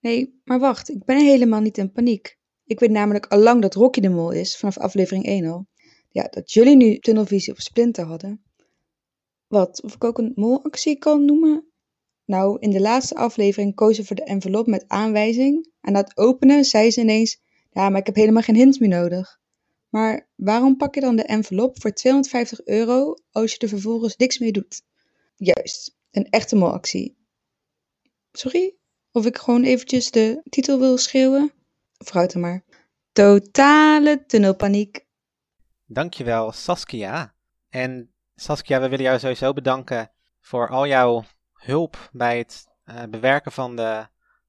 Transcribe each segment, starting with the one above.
Nee, maar wacht, ik ben helemaal niet in paniek. Ik weet namelijk al lang dat Rocky de Mol is, vanaf aflevering 1 al. Ja, dat jullie nu tunnelvisie op Splinter hadden. Wat, of ik ook een molactie kan noemen? Nou, in de laatste aflevering koos ze voor de envelop met aanwijzing. En na het openen zei ze ineens, ja, maar ik heb helemaal geen hint meer nodig. Maar waarom pak je dan de envelop voor 250 euro als je er vervolgens niks mee doet? Juist, een echte molactie. Sorry? Of ik gewoon eventjes de titel wil schreeuwen? Vooruit dan maar. Totale tunnelpaniek. Dankjewel Saskia. En Saskia, we willen jou sowieso bedanken voor al jouw hulp bij het uh, bewerken van de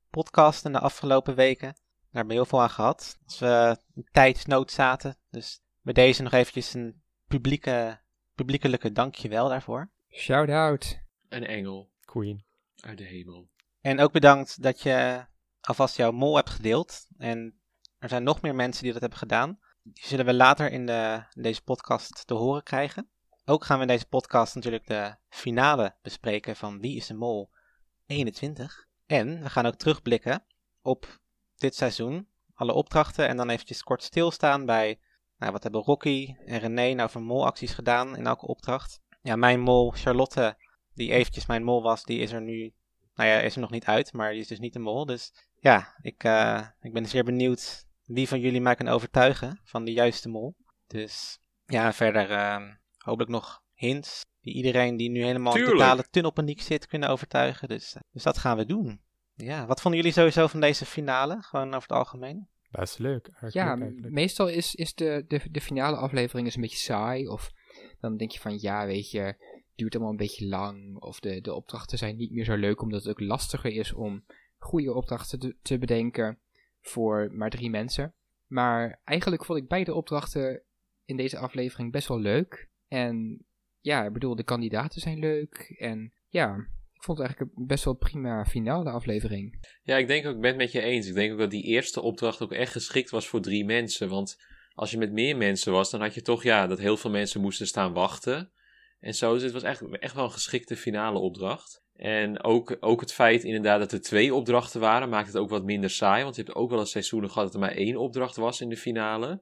podcast in de afgelopen weken. Daar hebben we heel veel aan gehad. Als we in tijdsnood zaten. Dus bij deze nog eventjes een publieke, publiekelijke dankjewel daarvoor. Shout out. Een engel Queen. uit de hemel. En ook bedankt dat je alvast jouw mol hebt gedeeld. En er zijn nog meer mensen die dat hebben gedaan. Die zullen we later in, de, deze podcast te horen krijgen. Ook gaan we in deze podcast natuurlijk de finale bespreken van Wie is de Mol 21. En we gaan ook terugblikken op dit seizoen. Alle opdrachten en dan eventjes kort stilstaan bij... Nou, wat hebben Rocky en René nou voor molacties gedaan in elke opdracht? Ja, mijn mol Charlotte, die eventjes mijn mol was, die is er nu nou ja, is er nog niet uit, maar die is dus niet de mol. Dus ja, ik, uh, ik ben zeer benieuwd wie van jullie mij kan overtuigen van de juiste mol. Dus ja, verder uh, hopelijk nog hints die iedereen die nu helemaal Tuurlijk. in totale tunnelpaniek zit kunnen overtuigen. Dus, uh, dus dat gaan we doen. Ja, wat vonden jullie sowieso van deze finale? Gewoon over het algemeen. Best leuk. Ja, leuk meestal is, is de, de, de finale aflevering is een beetje saai. Of dan denk je van, ja, weet je, duurt allemaal een beetje lang. Of de, de opdrachten zijn niet meer zo leuk, omdat het ook lastiger is om goede opdrachten te, te bedenken voor maar drie mensen. Maar eigenlijk vond ik beide opdrachten in deze aflevering best wel leuk. En ja, ik bedoel, de kandidaten zijn leuk. En ja, ik vond het eigenlijk best wel prima finale aflevering. Ja, ik denk ook, ik ben het met je eens. Ik denk ook dat die eerste opdracht ook echt geschikt was voor drie mensen. Want als je met meer mensen was, dan had je toch ja, dat heel veel mensen moesten staan wachten. En zo, dus het was echt, echt wel een geschikte finale opdracht. En ook, ook het feit inderdaad dat er twee opdrachten waren, maakt het ook wat minder saai. Want je hebt ook wel eens seizoenen gehad dat er maar één opdracht was in de finale.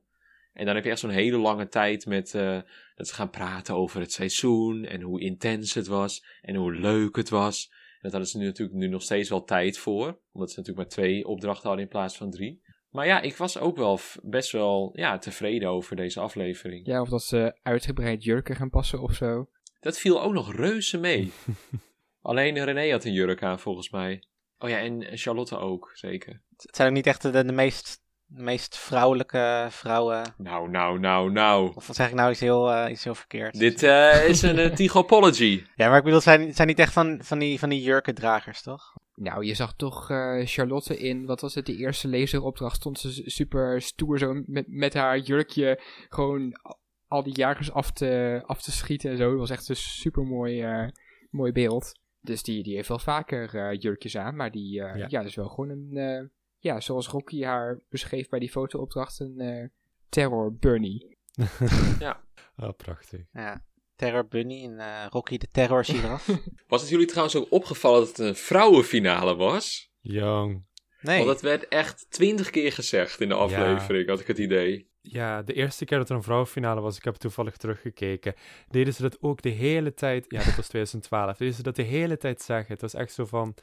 En dan heb je echt zo'n hele lange tijd met uh, dat ze gaan praten over het seizoen en hoe intens het was en hoe leuk het was. En dat hadden ze nu natuurlijk nu nog steeds wel tijd voor, omdat ze natuurlijk maar twee opdrachten hadden in plaats van drie. Maar ja, ik was ook wel best wel ja, tevreden over deze aflevering. Ja, of dat ze uitgebreid jurken gaan passen of zo. Dat viel ook nog reuze mee. Alleen René had een jurk aan volgens mij. Oh ja, en Charlotte ook, zeker. Het zijn ook niet echt de, de meest de meest vrouwelijke vrouwen. Nou, nou, nou, nou. Of wat zeg ik nou iets heel, uh, iets heel verkeerd? Dit uh, is een uh, Tigopology. ja, maar ik bedoel, het zijn, het zijn niet echt van, van die, van die jurkendragers, toch? Nou, je zag toch uh, Charlotte in, wat was het, de eerste laseropdracht stond ze super stoer zo met, met haar jurkje gewoon al die jagers af te, af te schieten en zo. Dat was echt een super mooi, uh, mooi beeld. Dus die, die heeft wel vaker uh, jurkjes aan, maar die, ja. ja, dat is wel gewoon een ja, zoals Rocky haar beschreef bij die fotoopdracht, een uh, terror bunny. ja. Oh, prachtig. Ja, terror bunny en uh, Rocky de terror giraf. was het jullie trouwens ook opgevallen dat het een vrouwenfinale was? Jong. Nee. Want dat werd echt twintig keer gezegd in de aflevering, ja. had ik het idee. Ja, de eerste keer dat er een vrouwenfinale was, ik heb toevallig teruggekeken, deden ze dat ook de hele tijd, ja, dat was 2012, deden ze dat de hele tijd zeggen. Het was echt zo van,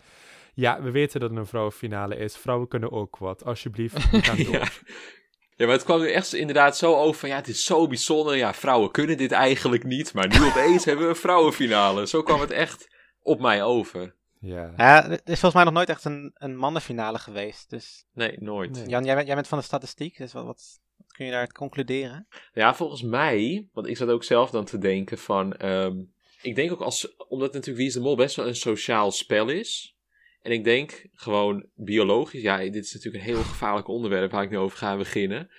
ja, we weten dat het een vrouwenfinale is. Vrouwen kunnen ook wat. Alsjeblieft, we gaan door. ja. Ja, maar het kwam nu echt inderdaad zo over van... Ja, het is zo bijzonder. Ja, vrouwen kunnen dit eigenlijk niet. Maar nu opeens hebben we een vrouwenfinale. Zo kwam het echt op mij over. Ja. ja, er is volgens mij nog nooit echt een, een mannenfinale geweest. Dus... Nee, nooit. Nee. Jan, jij bent, jij bent van de statistiek. Dus wat, wat, wat kun je daar concluderen? Ja, volgens mij... Want ik zat ook zelf dan te denken van... Um, ik denk ook als... Omdat natuurlijk Wie is de Mol best wel een sociaal spel is... En ik denk gewoon biologisch, ja, dit is natuurlijk een heel gevaarlijk onderwerp waar ik nu over ga beginnen.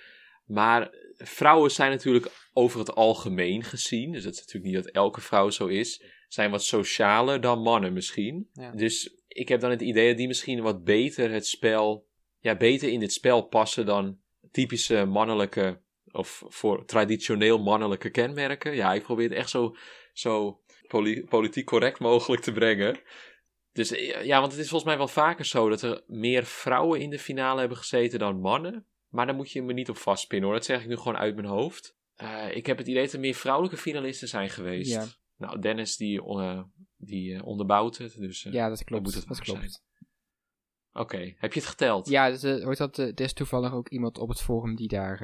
Maar vrouwen zijn natuurlijk over het algemeen gezien, dus het is natuurlijk niet dat elke vrouw zo is, zijn wat socialer dan mannen misschien. Ja. Dus ik heb dan het idee dat die misschien wat beter het spel, ja, beter in dit spel passen dan typische mannelijke of voor traditioneel mannelijke kenmerken. Ja, ik probeer het echt zo, zo poli- politiek correct mogelijk te brengen. Dus eh, ja, want het is volgens mij wel vaker zo dat er meer vrouwen in de finale hebben gezeten dan mannen. Maar daar moet je me niet op vastpinnen hoor. Dat zeg ik nu gewoon uit mijn hoofd. Eh, ik heb het idee dat er meer vrouwelijke finalisten zijn geweest. Ja. Nou, Dennis die, eh, die onderbouwt het. Dus Ja, dat klopt. moet het dat klopt. oké. Heb je het geteld? Ja, dus, eh, hoort dat, er is toevallig ook iemand op het forum die, daar,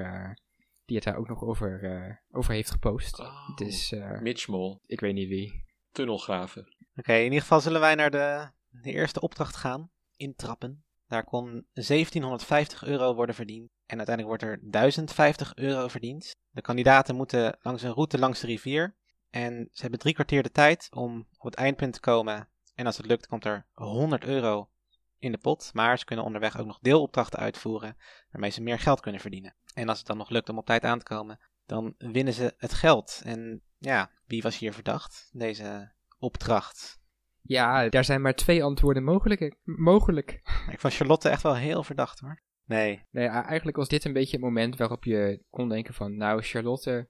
die het daar ook nog over, over heeft gepost. Oh, Dus Mitch Mol, ik weet niet wie. Tunnelgraven. Oké, in ieder geval zullen wij naar de, de eerste opdracht gaan. Intrappen. Daar kon 1750 euro worden verdiend. En uiteindelijk wordt er 1050 euro verdiend. De kandidaten moeten langs een route langs de rivier. En ze hebben drie kwartier de tijd om op het eindpunt te komen. En als het lukt, komt er 100 euro in de pot. Maar ze kunnen onderweg ook nog deelopdrachten uitvoeren. Waarmee ze meer geld kunnen verdienen. En als het dan nog lukt om op tijd aan te komen, dan winnen ze het geld. En ja, wie was hier verdacht? Deze opdracht. Ja, daar zijn maar twee antwoorden mogelijk. mogelijk. Ik vond Charlotte echt wel heel verdacht hoor. Nee, Nee, eigenlijk was dit een beetje het moment waarop je kon denken van, nou, Charlotte,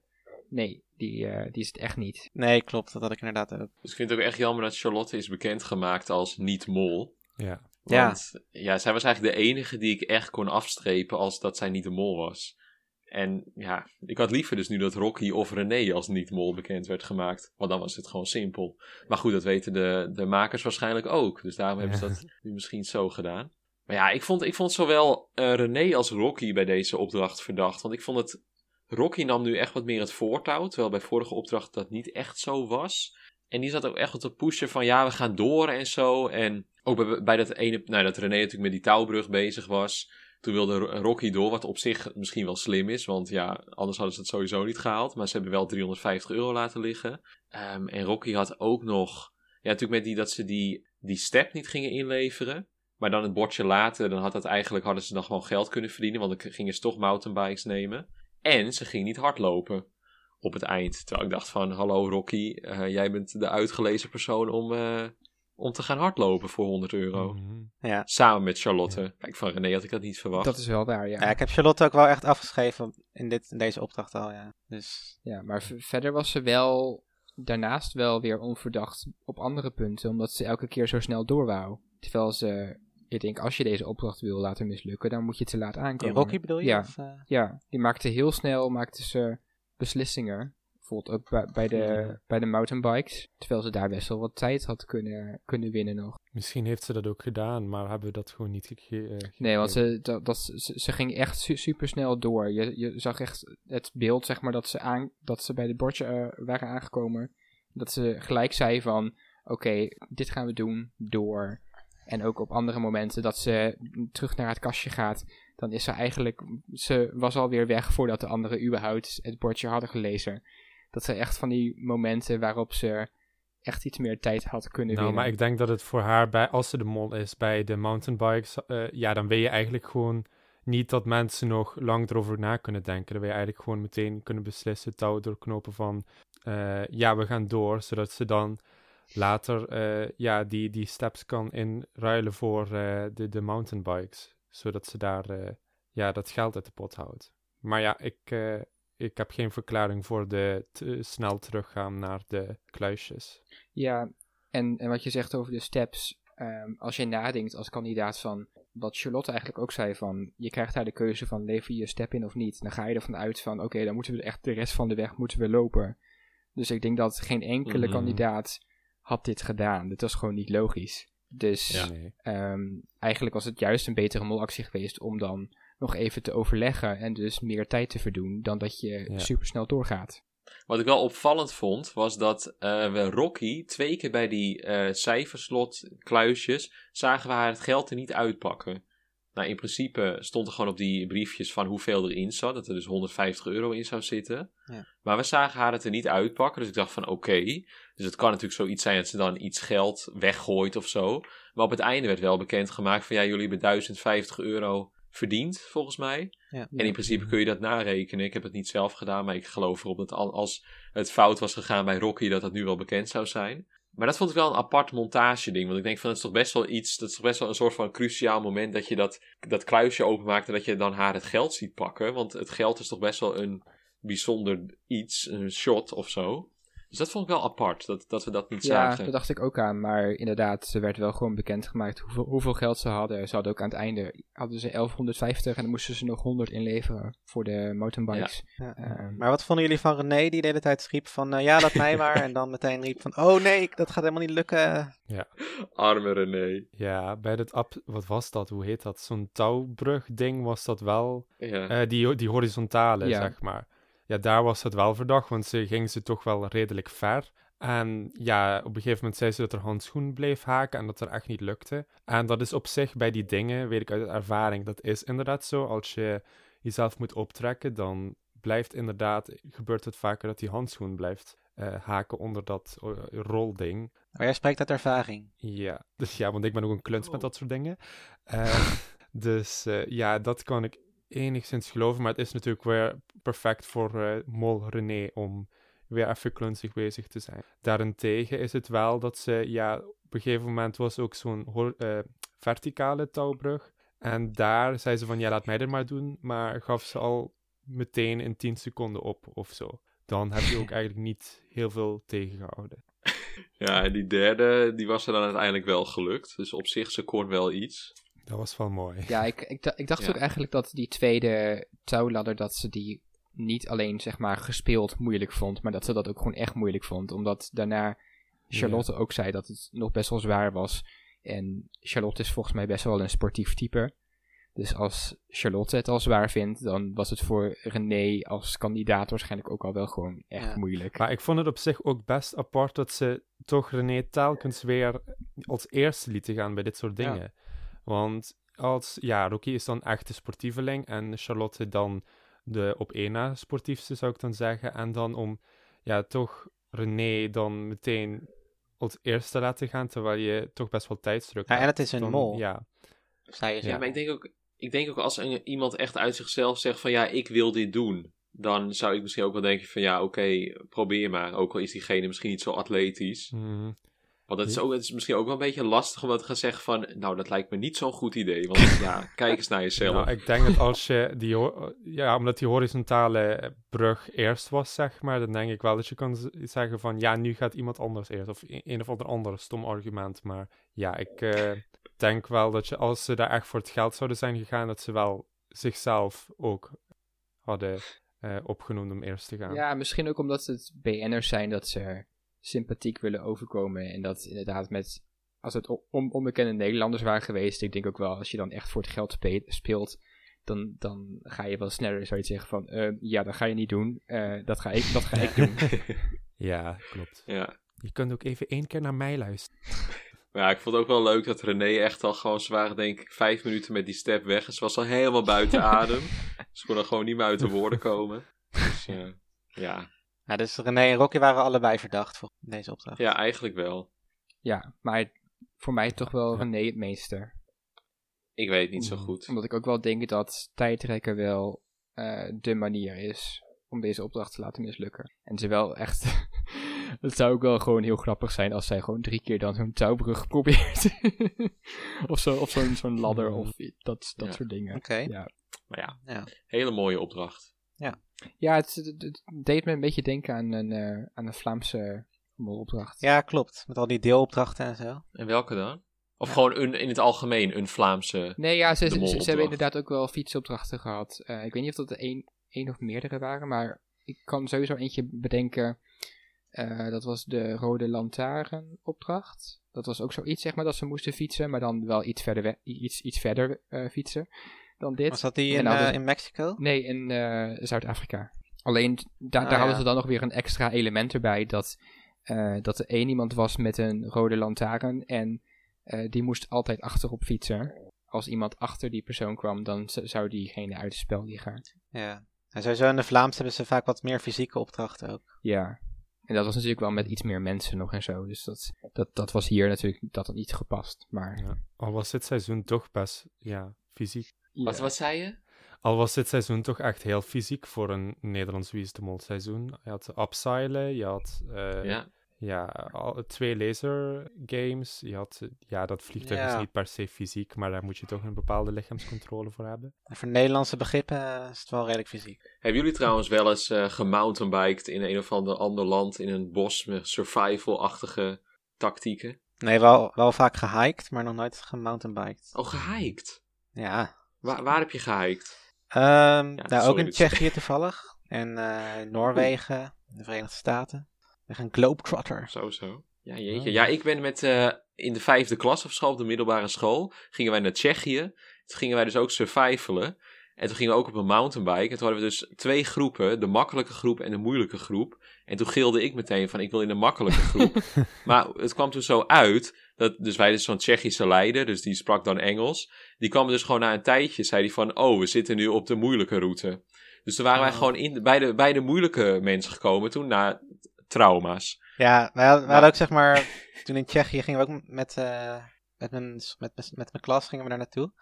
nee, die, eh, die is het echt niet. nee, klopt. Dat had ik inderdaad ook. Dus ik vind het ook echt jammer dat Charlotte is bekendgemaakt als niet-mol. Ja. Ja. Want ja. zij was eigenlijk de enige die ik echt kon afstrepen als dat zij niet de mol was. En ja, ik had liever dus nu dat Rocky of René als niet-mol bekend werd gemaakt. Want dan was het gewoon simpel. Maar goed, dat weten de, de makers waarschijnlijk ook. Dus daarom hebben ze dat nu misschien zo gedaan. Maar ja, ik vond, ik vond zowel eh, René als Rocky bij deze opdracht verdacht. Want ik vond het... Rocky nam nu echt wat meer het voortouw. Terwijl bij vorige opdracht dat niet echt zo was. En die zat ook echt wat te pushen van ja, we gaan door en zo. En ook bij, bij dat ene, nou dat René natuurlijk met die touwbrug bezig was. Toen wilde Ro- Rocky door, wat op zich misschien wel slim is. Want ja, anders hadden ze het sowieso niet gehaald. Maar ze hebben wel 350 euro laten liggen. Ehm, en Rocky had ook nog, ja natuurlijk met die dat ze die, die step niet gingen inleveren. Maar dan het bordje later, dan had dat eigenlijk, hadden ze dan gewoon geld kunnen verdienen. Want dan gingen ze toch mountainbikes nemen. En ze ging niet hardlopen op het eind. Terwijl ik dacht van, hallo Rocky, eh, jij bent de uitgelezen persoon om, eh, om te gaan hardlopen voor 100 euro. Mhm. Ja. Samen met Charlotte. Kijk, van René had ik dat niet verwacht. Dat is wel waar, ja. ja, ik heb Charlotte ook wel echt afgeschreven in, dit, in deze opdracht al, ja. Dus Ja, maar v- verder was ze wel daarnaast wel weer onverdacht op andere punten, omdat ze elke keer zo snel door wou. Terwijl ze, ik denk, als je deze opdracht wil laten mislukken, dan moet je te laat in aankomen. Rocky bedoel je? Ja. Of, eh, Ja, die maakte heel snel maakte ze beslissingen. Bijvoorbeeld ook bij, de, bij de mountainbikes. Terwijl ze daar best wel wat tijd had kunnen, kunnen winnen nog. Misschien heeft ze dat ook gedaan, maar hebben we dat gewoon niet gegeven. Nee, want ze, dat, dat, ze, ze ging echt su super snel door. Je, je zag echt het beeld, zeg maar, dat ze, aan, dat ze bij het bordje eh, waren aangekomen. Dat ze gelijk zei van, oké, dit gaan we doen, door. En ook op andere momenten dat ze terug naar het kastje gaat. Dan is ze eigenlijk, ze was alweer weg voordat de anderen überhaupt het bordje hadden gelezen. Dat zijn echt van die momenten waarop ze echt iets meer tijd had kunnen Nou, winnen. maar ik denk dat het voor haar, bij, als ze de mol is bij de mountainbikes, eh, ja, dan wil je eigenlijk gewoon niet dat mensen nog lang erover na kunnen denken. Dan wil je eigenlijk gewoon meteen kunnen beslissen, touw doorknopen van, eh, ja, we gaan door, zodat ze dan later, eh, ja, die, die steps kan inruilen voor de, de mountainbikes. Zodat ze daar, ja, dat geld uit de pot houdt. Maar ja, ik, ik heb geen verklaring voor de te snel teruggaan naar de kluisjes. Ja, en, en wat je zegt over de steps. ehm, als je nadenkt als kandidaat van wat Charlotte eigenlijk ook zei van je krijgt daar de keuze van lever je je step in of niet. Dan ga je ervan uit van oké, dan moeten we echt de rest van de weg moeten we lopen. Dus ik denk dat geen enkele Mhm. kandidaat had dit gedaan. Dit was gewoon niet logisch. Dus Ja. Nee. ehm, eigenlijk was het juist een betere molactie geweest om dan nog even te overleggen en dus meer tijd te verdoen dan dat je Ja. super snel doorgaat. Wat ik wel opvallend vond, was dat eh, we Rocky twee keer bij die eh cijferslot kluisjes zagen we haar het geld er niet uitpakken. Nou, in principe stond er gewoon op die briefjes van hoeveel erin zat, dat er dus 150 euro in zou zitten. Ja. Maar we zagen haar het er niet uitpakken, dus ik dacht van oké, Dus het kan natuurlijk zoiets zijn dat ze dan iets geld weggooit of zo. Maar op het einde werd wel bekendgemaakt van ja, jullie hebben 1050 euro verdiend, volgens mij. Ja. En in principe kun je dat narekenen. Ik heb het niet zelf gedaan, maar ik geloof erop dat al- als het fout was gegaan bij Rocky, dat dat nu wel bekend zou zijn. Maar dat vond ik wel een apart montage ding. Want ik denk van, dat is toch best wel iets, dat is toch best wel een soort van cruciaal moment dat je dat, dat kluisje openmaakt en dat je dan haar het geld ziet pakken. Want het geld is toch best wel een bijzonder iets, een shot of zo. Dus dat vond ik wel apart, dat, dat we dat niet Ja, zagen. dat dacht ik ook aan. Maar inderdaad, ze werd wel gewoon bekendgemaakt hoeveel, hoeveel geld ze hadden. Ze hadden ook aan het einde hadden ze 1150 en dan moesten ze nog 100 inleveren voor de mountainbikes. Ja. Ehm, Maar wat vonden jullie van René die de hele tijd schreep van eh, ja, laat mij maar. En dan meteen riep van oh nee, dat gaat helemaal niet lukken. Arme René. Ja, bij dat ab wat was dat? Hoe heet dat? Zo'n touwbrug-ding was dat wel. Ja. Eh, die, die horizontale, Ja. zeg maar. Ja, daar was het wel verdacht, want ze ging ze toch wel redelijk ver. En ja, op een gegeven moment zei ze dat er handschoen bleef haken en dat er echt niet lukte. En dat is op zich bij die dingen, weet ik uit ervaring, dat is inderdaad zo. Als je jezelf moet optrekken, dan blijft inderdaad, gebeurt het vaker dat die handschoen blijft eh, haken onder dat rolding. Maar jij spreekt uit ervaring. Ja, dus ja, want ik ben ook een kluns met dat soort dingen. Eh, dus eh, ja, dat kan ik enigszins geloven. Maar het is natuurlijk weer perfect voor eh, Mol René om weer even klunzig bezig te zijn. Daarentegen is het wel dat ze, ja, op een gegeven moment was ook zo'n eh, verticale touwbrug. En daar zei ze van, ja, laat mij er maar doen. Maar gaf ze al meteen in 10 seconden op of zo. Dan heb je ook eigenlijk niet heel veel tegengehouden. ja, en die derde, die was er dan uiteindelijk wel gelukt. Dus op zich, ze kon wel iets. Dat was wel mooi. Ja, ik, ik, ik dacht Ja. ook eigenlijk dat die tweede touwladder, dat ze die niet alleen zeg maar gespeeld moeilijk vond, maar dat ze dat ook gewoon echt moeilijk vond. Omdat daarna Charlotte ook zei dat het nog best wel zwaar was. En Charlotte is volgens mij best wel een sportief type. Dus als Charlotte het al zwaar vindt, dan was het voor René als kandidaat waarschijnlijk ook al wel gewoon echt Ja. moeilijk. Maar ik vond het op zich ook best apart dat ze toch René telkens weer als eerste lieten gaan bij dit soort Ja. Want als, ja, Rocky is dan echt de sportieveling en Charlotte dan de op één na sportiefste, zou ik dan zeggen. En dan om, ja, toch René dan meteen als eerste laten gaan, terwijl je toch best wel tijdsdruk Ja, en het is een Dan- mol. Ja, zo. Ja, maar ik denk ook, ik denk ook als een, iemand echt uit zichzelf zegt van ja, ik wil dit doen. Dan zou ik misschien ook wel denken van ja, oké, probeer maar. Ook al is diegene misschien niet zo atletisch. Mhm. Want het is, ook, het is misschien ook wel een beetje lastig om dat te gaan zeggen van... Nou, dat lijkt me niet zo'n goed idee. Want ja, kijk eens naar jezelf. Nou, ik denk dat als je die, ja, omdat die horizontale brug eerst was, zeg maar, dan denk ik wel dat je kan zeggen van, ja, nu gaat iemand anders eerst, of een of ander ander stom argument, maar ja, ik eh, denk wel dat je, als ze daar echt voor het geld zouden zijn gegaan, dat ze wel zichzelf ook hadden eh, opgenoemd om eerst te gaan. Ja, misschien ook omdat het BN'ers zijn dat ze sympathiek willen overkomen. En dat inderdaad met, als het on- onbekende Nederlanders waren geweest, ik denk ook wel, als je dan echt voor het geld spe- speelt, dan, dan ga je wel sneller zoiets zeggen van, eh, ja, dat ga je niet doen, Eh, dat ga ik, dat ga ik doen. Ja, klopt. Ja. Je kunt ook even één keer naar mij luisteren. Maar ja, ik vond het ook wel leuk dat René echt al gewoon... Ze waren denk ik vijf minuten met die step weg. En ze was al helemaal buiten adem. Ze kon er gewoon niet meer uit de woorden komen. Dus ja, ja, Ja, dus René en Rocky waren allebei verdacht voor deze opdracht. ja eigenlijk wel. ja, maar voor mij toch wel. René het meeste. Ik weet het niet zo Mm. goed. Omdat ik ook wel denk dat tijdrekken wel eh, de manier is om deze opdracht te laten mislukken. En ze wel echt... Het zou ook wel gewoon heel grappig zijn als zij gewoon drie keer dan zo'n touwbrug probeert. of zo, of zo'n zo'n ladder Mm. of dat, dat Ja. soort dingen. Oké. Ja, Maar ja, Ja. hele mooie opdracht. Ja het, het- het deed me een beetje denken aan een, eh, aan een Vlaamse opdracht. Ja, klopt. Met al die deelopdrachten en zo. En welke dan? Of gewoon een, in het algemeen een Vlaamse... Nee, ja, ze, ze, hebben inderdaad ook wel fietsopdrachten gehad. Eh, ik weet niet of dat er één, één of meerdere waren, maar ik kan sowieso eentje bedenken. Eh, dat was de Rode Lantaarn opdracht. Dat was ook zoiets, zeg maar, dat ze moesten fietsen, maar dan wel iets verder, we- iets, iets verder eh, fietsen dan dit. Was dat die in, eh, in Mexico? Nee, in eh, Zuid-Afrika. Alleen da- Ah, daar hadden ze dan nog weer een extra element erbij. Dat, eh, dat er één iemand was met een rode lantaarn. En eh, die moest altijd achterop fietsen. Als iemand achter die persoon kwam, dan zou diegene uit het spel liggen. Ja. En sowieso in de Vlaamse hebben ze vaak wat meer fysieke opdrachten ook. Ja. En dat was natuurlijk wel met iets meer mensen nog en zo. Dus dat, dat, dat was hier natuurlijk dat niet gepast. Maar Ja. Al was dit seizoen toch best, ja, fysiek. Wat, Ja. wat zei je? Al was dit seizoen toch echt heel fysiek voor een Nederlands Wie is de Mol seizoen. Je had Upsilen, je had eh, ja. ja, al, twee laser games. Je had, ja, dat vliegtuig is niet per se fysiek, maar daar moet je toch een bepaalde lichaamscontrole voor hebben. En voor Nederlandse begrippen eh, is het wel redelijk fysiek. Hebben jullie trouwens wel eens eh gemountainbiked in een of ander, ander land in een bos met survival-achtige tactieken? Nee, wel, wel vaak gehiked, maar nog nooit gemountainbiked. Oh, gehiked. Ja. Waar, waar heb je gehiked? Ehm, nou, sorry, ook in Tsjechië toevallig. En eh, Noorwegen, de Verenigde Staten. Echt een globetrotter. Zo, zo. Ja, jeetje. Ja, ik ben met eh, in de vijfde klas of zo op de middelbare school. Gingen wij naar Tsjechië. Toen gingen wij dus ook survivalen. En toen gingen we ook op een mountainbike. En toen hadden we dus twee groepen. De makkelijke groep en de moeilijke groep. En toen gilde ik meteen van ik wil in de makkelijke groep. maar het kwam toen zo uit. Dat, dus wij dus zo'n Tsjechische leider. Dus die sprak dan Engels. Die kwam dus gewoon na een tijdje. Zei hij van oh we zitten nu op de moeilijke route. Dus toen waren wij Oh. gewoon in, bij, de, bij de moeilijke mensen gekomen. Toen na trauma's. Ja, wij hadden, wij Maar- hadden ook zeg maar, toen in Tsjechië gingen we ook met, eh, met, mijn, met, met, met mijn klas gingen we daar naartoe.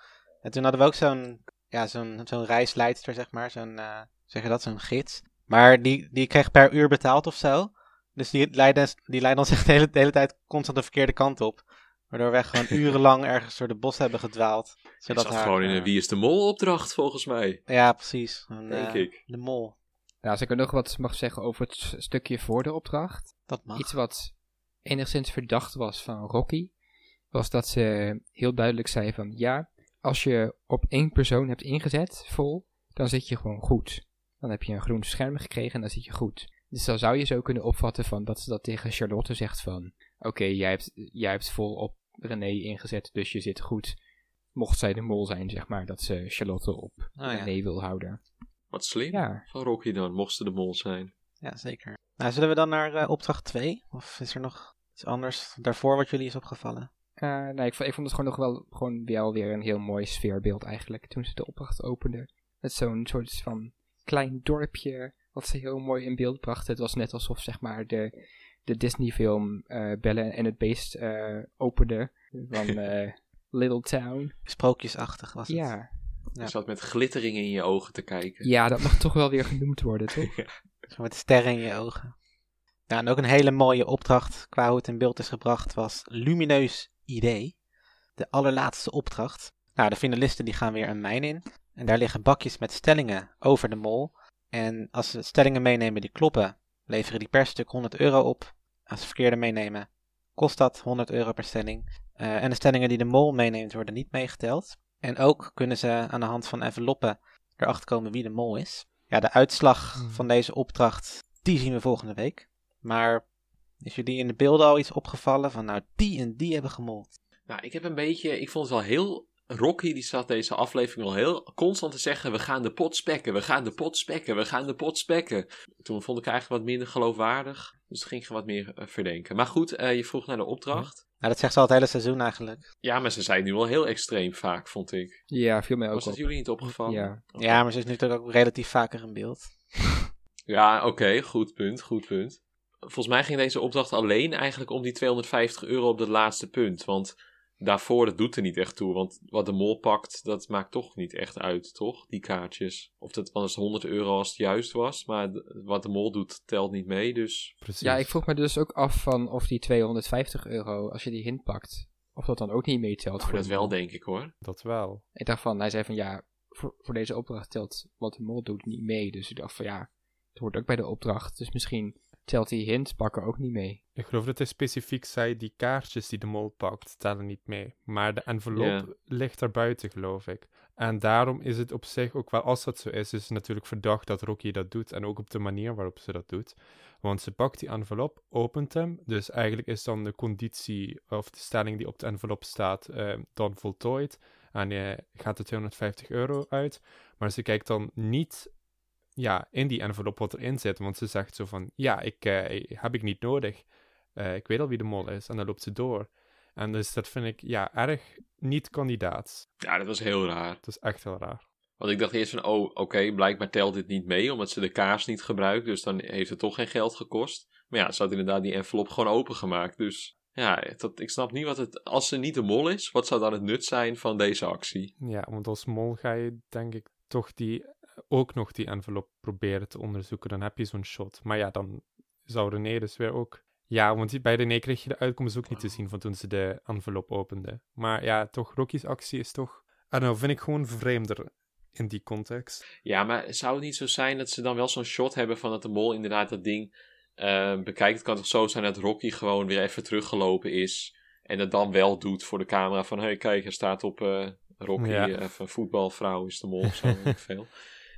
En toen hadden we ook zo'n, ja, zo'n, zo'n reisleidster zeg maar, zo'n, eh, zeg je dat, zo'n gids. Maar die, die kreeg per uur betaald of zo. Dus die leidde, die leidde ons echt de hele, de hele tijd constant de verkeerde kant op. Waardoor we gewoon urenlang ergens door de bos hebben gedwaald. Ik Zodat zat haar, gewoon in eh, een Wie is de Mol opdracht volgens mij. Ja, precies. Een, Denk eh, ik. De mol. Ja, als ik er nog wat mag zeggen over het stukje voor de opdracht. Dat mag. Iets wat enigszins verdacht was van Rocky, was dat ze heel duidelijk zei van ja, als je op één persoon hebt ingezet vol, dan zit je gewoon goed. Dan heb je een groen scherm gekregen en dan zit je goed. Dus dan zou je zo kunnen opvatten van dat ze dat tegen Charlotte zegt van oké, jij, hebt, jij hebt vol op René ingezet, dus je zit goed. Mocht zij de mol zijn, zeg maar, dat ze Charlotte op ja. René wil houden. Wat slim Ja, van Rocky dan, mocht ze de mol zijn. Ja, zeker. Nou, zullen we dan naar eh, opdracht 2? Of is er nog iets anders daarvoor wat jullie is opgevallen? Eh, nee, ik, vond- ik vond het gewoon nog wel, gewoon wel weer een heel mooi sfeerbeeld eigenlijk. Toen ze de opdracht openden. Met zo'n soort van klein dorpje. Wat ze heel mooi in beeld brachten. Het was net alsof zeg maar de, de Disney film eh Belle en het Beest eh, opende. Van eh, Little Town. Sprookjesachtig was het. Ja. Ja. Je zat met glittering in je ogen te kijken. ja, dat mag toch wel weer genoemd worden, toch? Zo met sterren in je ogen. Ja, en ook een hele mooie opdracht qua hoe het in beeld is gebracht was Lumineus Idee. De allerlaatste opdracht. Nou, de finalisten die gaan weer een mijn in. En daar liggen bakjes met stellingen over de mol. En als ze stellingen meenemen die kloppen, leveren die per stuk 100 euro op. Als ze verkeerde meenemen, kost dat 100 euro per stelling. Eh, en de stellingen die de mol meeneemt worden niet meegeteld. En ook kunnen ze aan de hand van enveloppen erachter komen wie de mol is. Ja, de uitslag Hmm. van deze opdracht, die zien we volgende week. Maar is jullie in de beelden al iets opgevallen van nou, die en die hebben gemold? Nou, ik heb een beetje, ik vond het wel heel... Rocky die zat deze aflevering al heel constant te zeggen... we gaan de pot spekken, we gaan de pot spekken, we gaan de pot spekken. Toen vond ik eigenlijk wat minder geloofwaardig. Dus ging ik wat meer eh, verdenken. Maar goed, eh, je vroeg naar de opdracht. Nou, dat zegt ze al het hele seizoen eigenlijk. Ja, maar ze zei het nu wel heel extreem vaak, vond ik. Ja, viel mij ook Was op. jullie niet opgevallen? Ja. Ja, maar ze is natuurlijk ook relatief vaker in beeld. Ja, oké, goed punt, goed punt. Volgens mij ging deze opdracht alleen eigenlijk om die 250 euro op dat laatste punt. Want daarvoor, dat doet er niet echt toe. Want wat de mol pakt, dat maakt toch niet echt uit, toch? Die kaartjes. Of dat was 100 euro als het juist was. Maar wat de mol doet, telt niet mee, dus... Precies. ja, ik vroeg me dus ook af van of die 250 euro, als je die hint pakt, of dat dan ook niet meetelt. Oh, voor dat de wel, denk ik, hoor. Dat wel. Ik dacht van, hij zei van ja, voor, voor deze opdracht telt wat de mol doet niet mee. Dus ik dacht van ja, het hoort ook bij de opdracht. Dus misschien telt die hint pakken ook niet mee. Ik geloof dat hij specifiek zei, die kaartjes die de mol pakt, tellen niet mee. Maar de envelop ligt daar buiten, geloof ik. En daarom is het op zich ook wel, als dat zo is, is het natuurlijk verdacht dat Rocky dat doet. En ook op de manier waarop ze dat doet. Want ze pakt die envelop, opent hem. Dus eigenlijk is dan de conditie of de stelling die op de envelop staat eh, dan voltooid. En je gaat er 250 euro uit. Maar ze kijkt dan niet ja, in die envelop wat erin zit. Want ze zegt zo van, ja, ik, eh, heb ik niet nodig. Eh, ik weet al wie de mol is. En dan loopt ze door. En dus dat vind ik, ja, erg niet kandidaat. Ja, dat was heel raar. Dat is echt heel raar. Want ik dacht eerst van, oh, oké, blijkbaar telt dit niet mee, omdat ze de kaars niet gebruikt. Dus dan heeft het toch geen geld gekost. Maar ja, ze had inderdaad die envelop gewoon opengemaakt. Dus ja, dat, ik snap niet wat het... Als ze niet de mol is, wat zou dan het nut zijn van deze actie? Ja, want als mol ga je denk ik toch die, ook nog die envelop proberen te onderzoeken. Dan heb je zo'n shot. Maar ja, dan zou René dus weer ook... Ja, want bij René kreeg je de uitkomst ook niet te zien van toen ze de envelop opende. Maar ja, toch, Rocky's actie is toch... I don't know, vind ik gewoon vreemder in die context. Ja, maar zou het niet zo zijn dat ze dan wel zo'n shot hebben van dat de mol inderdaad dat ding eh, bekijkt? Het kan toch zo zijn dat Rocky gewoon weer even teruggelopen is en het dan wel doet voor de camera van hé hey, kijk, er staat op eh, Rocky, Ja. eh, even voetbalvrouw is de mol of zo, veel.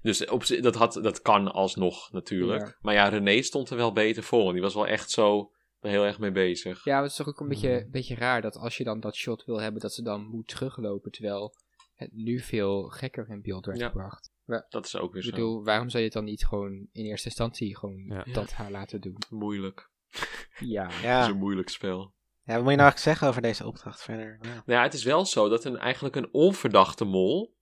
Dus op, dat, had, dat kan alsnog natuurlijk. Ja. Maar ja, René stond er wel beter voor. want Die was wel echt zo er heel erg mee bezig. Ja, maar het is toch ook een beetje, een beetje raar dat als je dan dat shot wil hebben, dat ze dan moet teruglopen, terwijl het nu veel gekker in beeld werd Ja. gebracht. Dat is ook weer Ik zo bedoel, waarom zou je het dan niet gewoon in eerste instantie gewoon Ja. dat haar laten doen? moeilijk. Ja. Het is een moeilijk spel. ja, wat moet je nou eigenlijk zeggen over deze opdracht verder? Ja. Nou ja, het is wel zo dat een, eigenlijk een onverdachte mol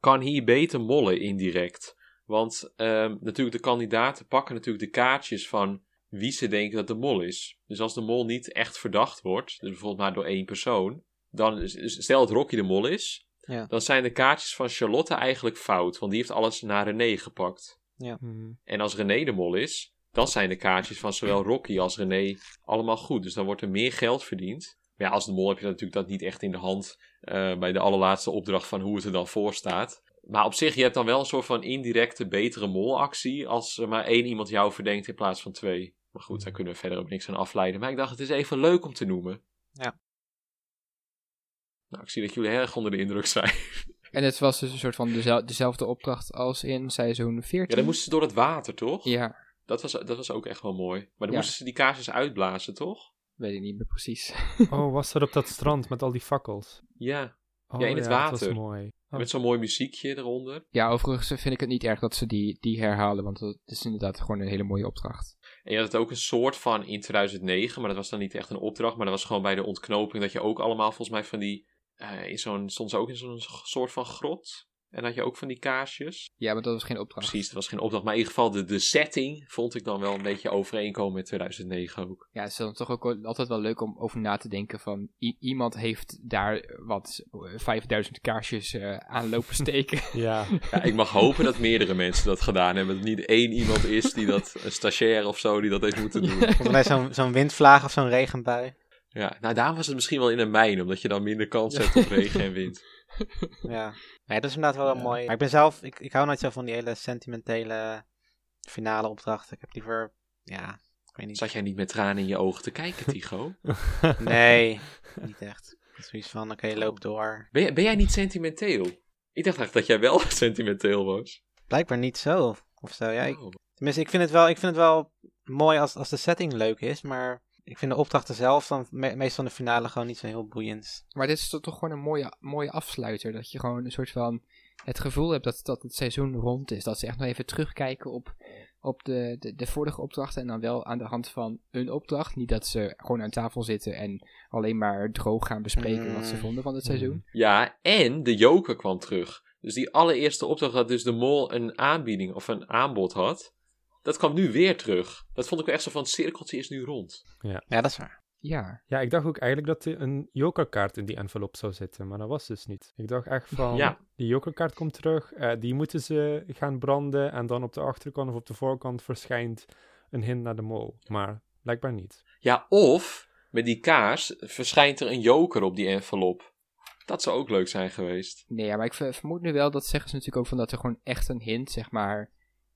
kan hier beter mollen indirect. Want ehm, natuurlijk de kandidaten pakken natuurlijk de kaartjes van wie ze denken dat de mol is. Dus als de mol niet echt verdacht wordt, dus bijvoorbeeld maar door één persoon, dan stel dat Rocky de mol is, Ja. dan zijn de kaartjes van Charlotte eigenlijk fout, want die heeft alles naar René gepakt. Mhm. En als René de mol is, dan zijn de kaartjes van zowel Rocky als René allemaal goed. Dus dan wordt er meer geld verdiend. Maar ja, als de mol heb je natuurlijk dat niet echt in de hand eh, bij de allerlaatste opdracht van hoe het er dan voor staat. Maar op zich, je hebt dan wel een soort van indirecte betere molactie als er maar één iemand jou verdenkt in plaats van twee. Maar goed, daar kunnen we verder ook niks aan afleiden. Maar ik dacht, het is even leuk om te noemen. Ja. Nou, ik zie dat jullie heel erg onder de indruk zijn. En het was dus een soort van dezel- dezelfde opdracht als in seizoen 14. Ja, dan moesten ze door het water, toch? Ja, Dat, was, dat was ook echt wel mooi. Maar dan Ja. moesten ze die kaarsjes uitblazen, toch? Weet ik niet meer precies. Oh, was dat op dat strand met al die fakkels? Ja. Oh, Ja, in het Dat water. was mooi. Oh. Met zo'n mooi muziekje eronder. Ja, overigens vind ik het niet erg dat ze die, die herhalen, want het is inderdaad gewoon een hele mooie opdracht. En je had het ook een soort van in 2009, maar dat was dan niet echt een opdracht. Maar dat was gewoon bij de ontknoping dat je ook allemaal volgens mij van die... eh, in zo'n, stond ze ook in zo'n soort van grot. En had je ook van die kaarsjes. Ja, maar dat was geen opdracht. Precies, dat was geen opdracht. Maar in ieder geval de, de setting vond ik dan wel een beetje overeenkomen met 2009 ook. Ja, het is dan toch ook altijd wel leuk om over na te denken van iemand heeft daar wat eh, 5000 kaarsjes eh, aan lopen steken. Ja, Ja, ik mag hopen dat meerdere mensen dat gedaan hebben. Dat het niet één iemand is die dat, een stagiair of zo, die dat heeft moeten doen. Volgens mij zo'n zo'n windvlaag of zo'n regenbui. Ja, nou daarom was het misschien wel in een mijn, omdat je dan minder kans hebt op regen en wind. Ja. Nee, dat is inderdaad wel mooi. Maar ik ben zelf, ik, ik hou nooit zo van die hele sentimentele finale opdrachten. Ik heb liever, ja, ik weet niet. Zat jij niet met tranen in je ogen te kijken, Tigo? Nee, niet echt. Het is Zoiets van, oké, loop door. Ben, jij- ben jij niet sentimenteel? Ik dacht echt dat jij wel sentimenteel was. Blijkbaar niet zo, of zo. Ja, ik, Oh. tenminste, ik vind het wel, ik vind het wel mooi als, als de setting leuk is, maar ik vind de opdrachten zelf dan me- meestal in de finale gewoon niet zo heel boeiend. Maar dit is toch gewoon een mooie, mooie afsluiter. Dat je gewoon een soort van het gevoel hebt dat, dat het seizoen rond is. Dat ze echt nog even terugkijken op, op de, de, de vorige opdrachten. En dan wel aan de hand van een opdracht. Niet dat ze gewoon aan tafel zitten en alleen maar droog gaan bespreken wat ze Mm. vonden van het seizoen. Ja, en de joker kwam terug. Dus die allereerste opdracht dat dus de mol een aanbieding of een aanbod had. Dat kwam nu weer terug. Dat vond ik wel echt zo van, het cirkeltje is nu rond. Ja, dat is waar. Ja, ja, ik dacht ook eigenlijk dat er een jokerkaart in die envelop zou zitten, maar dat was dus niet. Ik dacht echt van, Ja. die jokerkaart komt terug, eh, die moeten ze gaan branden en dan op de achterkant of op de voorkant verschijnt een hint naar de mol. Maar blijkbaar niet. Ja, of met die kaars verschijnt er een joker op die envelop. Dat zou ook leuk zijn geweest. nee, ja, maar ik ver- vermoed nu wel, dat zeggen ze natuurlijk ook van dat er gewoon echt een hint, zeg maar,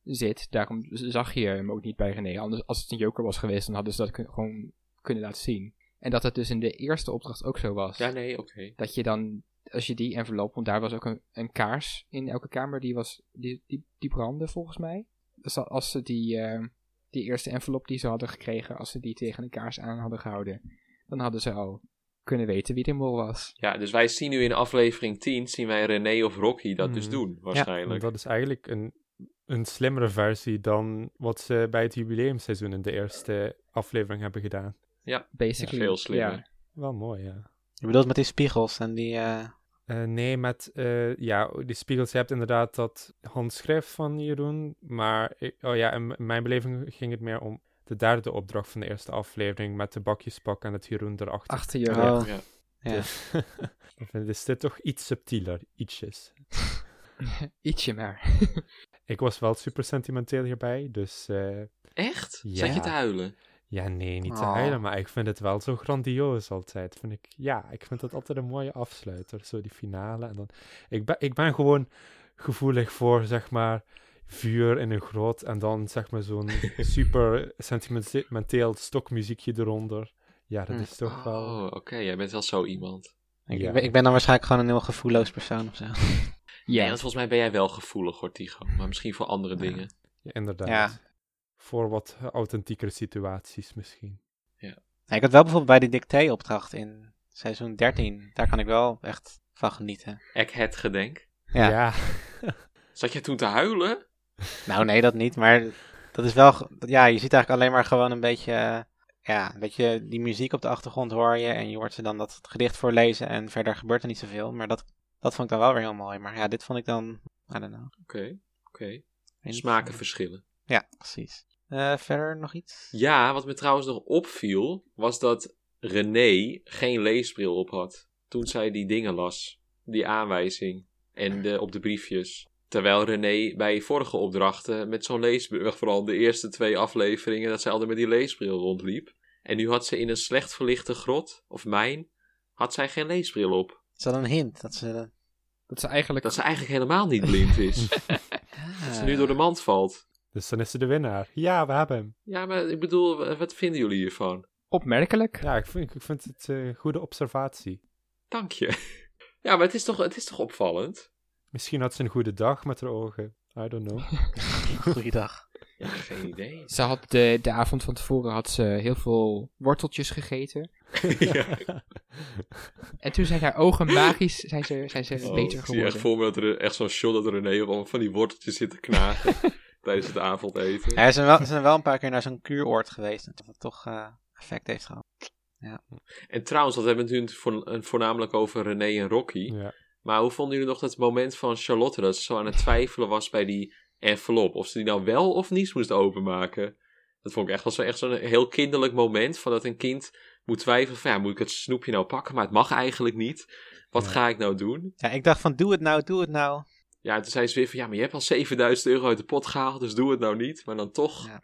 zit. Daarom zag je hem ook niet bij René. Anders, als het een joker was geweest, dan hadden ze dat kun- gewoon kunnen laten zien. En dat het dus in de eerste opdracht ook zo was. Ja, nee, oké. dat je dan, als je die envelop, want daar was ook een, een kaars in elke kamer, die, was, die, die, die brandde volgens mij. Dus al- als ze die, eh, die eerste envelop die ze hadden gekregen, als ze die tegen een kaars aan hadden gehouden, dan hadden ze al kunnen weten wie de mol was. Ja, dus wij zien nu in aflevering 10, zien wij René of Rocky dat dus Mhm. doen, waarschijnlijk. dat is eigenlijk een, een slimmere versie dan wat ze bij het jubileumseizoen in de eerste aflevering hebben gedaan. Basically. veel slimmer. ja. Wel mooi, ja. Je bedoelt met die spiegels en die, eh, Eh, nee, met eh, ja, die spiegels. Je hebt inderdaad dat handschrift van Jeroen. Maar ik- oh ja, in mijn beleving ging het meer om de derde opdracht van de eerste aflevering met de bakjespak en het Jeroen erachter. Achter je Oh. rug. Ja. Ja. Dus, ik vind is dit toch iets subtieler, ietsjes. Ietsje maar. Ik was wel super sentimenteel hierbij, dus eh, Echt? Ja. Zat je te huilen? ja, nee, niet te Oh. huilen, maar ik vind het wel zo grandioos altijd. Vind ik, ja, ik vind het altijd een mooie afsluiter, zo die finale. En dan, ik, ben, ik ben gewoon gevoelig voor, zeg maar, vuur in een grot en dan, zeg maar, zo'n super sentimenteel stokmuziekje eronder. Ja, dat Hm. is toch wel... Oh, oké. Jij bent wel zo iemand. Ik, Ja. ik ben dan waarschijnlijk gewoon een heel gevoelloos persoon of zo. Ja, Ja, want volgens mij ben jij wel gevoelig hoor, Tigo. Maar misschien voor andere dingen. Ja, inderdaad. Ja. Voor wat authentiekere situaties misschien. Ja, ik had wel bijvoorbeeld bij die dictee-opdracht in seizoen 13. Daar kan ik wel echt van genieten. Ik het gedenk. Ja. ja. Zat jij toen te huilen? Nou, nee, dat niet. Maar dat is wel. Ja, je ziet eigenlijk alleen maar gewoon een beetje. eh, Ja, een beetje die muziek op de achtergrond hoor je. En je hoort ze dan dat gedicht voorlezen. En verder gebeurt er niet zoveel. Maar dat, dat vond ik dan wel weer heel mooi. Maar ja, dit vond ik dan. I don't know. Oké, oké. Niet. Smaken verschillen. Ja, precies. Eh, verder nog iets? Ja, wat me trouwens nog opviel, was dat René geen leesbril op had. Toen zij die dingen las. Die aanwijzing. En de, op de briefjes. Terwijl René bij vorige opdrachten met zo'n leesbril, vooral de eerste twee afleveringen, dat zij altijd met die leesbril rondliep. En nu had ze in een slecht verlichte grot, of mijn, had zij geen leesbril op. Is dat een hint? Dat ze. dat ze eigenlijk... Dat ze eigenlijk helemaal niet blind is. dat ze nu door de mand valt. Dus dan is ze de winnaar. Ja, we hebben hem. Ja, maar ik bedoel, wat vinden jullie hiervan? Opmerkelijk. Ja, ik vind, ik vind het een goede observatie. Dank je. Ja, maar het is toch, het is toch opvallend? Misschien had ze een goede dag met haar ogen. I don't know. Goeiedag. Ja, geen idee. Ze had de, de avond van tevoren had ze heel veel worteltjes gegeten. ja. En toen zijn haar ogen magisch zijn ze, zijn ze Oh, beter ik zie echt geworden. voor me dat er echt zo'n shot dat René op allemaal van die worteltjes zit te knagen tijdens het avondeten. Hij is er wel, ze zijn wel een paar keer naar zo'n kuuroord geweest. En dat het toch eh, effect heeft gehad. En trouwens, dat hebben we natuurlijk voor, voornamelijk over René en Rocky. ja. Maar hoe vonden jullie nog dat moment van Charlotte dat ze zo aan het twijfelen was bij die envelop? Of ze die nou wel of niet moest openmaken? Dat vond ik echt wel zo, echt zo'n heel kinderlijk moment. Van dat een kind moet twijfelen van ja, moet ik het snoepje nou pakken? Maar het mag eigenlijk niet. Wat Ja. ga ik nou doen? Ja, ik dacht van doe het nou, doe het nou. Ja, toen zei ze weer van ja, maar je hebt al 7000 euro uit de pot gehaald, dus doe het nou niet. Maar dan toch, Ja.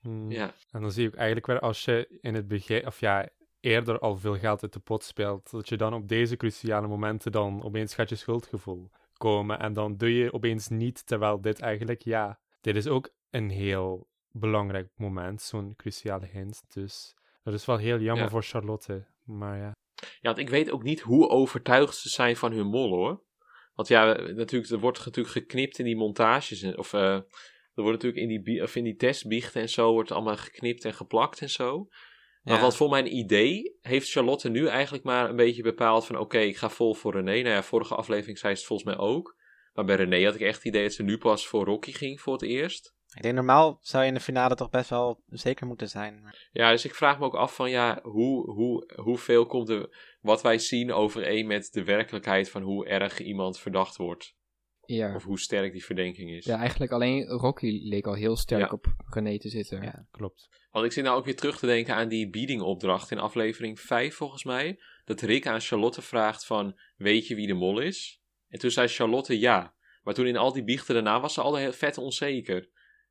Hmm. ja. En dan zie ook eigenlijk weer als je in het begin, of ja, eerder al veel geld uit de pot speelt, dat je dan op deze cruciale momenten dan opeens gaat je schuldgevoel komen. En dan doe je opeens niet, terwijl dit eigenlijk, ja, dit is ook een heel belangrijk moment, zo'n cruciale hint. Dus dat is wel heel jammer Ja. voor Charlotte. Maar ja. Ja, want ik weet ook niet hoe overtuigd ze zijn van hun mol hoor. Want ja, natuurlijk, er wordt natuurlijk geknipt in die montages. Of eh, er wordt natuurlijk in die, of in die testbiechten en zo, wordt allemaal geknipt en geplakt en zo. Maar Ja. wat voor mijn idee heeft Charlotte nu eigenlijk maar een beetje bepaald van oké, ik ga vol voor René. Nou ja, vorige aflevering zei ze het volgens mij ook. Maar bij René had ik echt het idee dat ze nu pas voor Rocky ging voor het eerst. Ik denk normaal zou je in de finale toch best wel zeker moeten zijn. Maar- Ja, dus ik vraag me ook af van ja, hoe, hoe, hoeveel komt er wat wij zien overeen met de werkelijkheid van hoe erg iemand verdacht wordt. Ja. Of hoe sterk die verdenking is. ja, eigenlijk alleen Rocky leek al heel sterk Ja. op René te zitten. Ja. Klopt. Want ik zit nou ook weer terug te denken aan die biedingopdracht in aflevering 5 volgens mij. Dat Rick aan Charlotte vraagt van, weet je wie de mol is? En toen zei Charlotte ja. Maar toen in al die biechten daarna was ze al heel vet onzeker.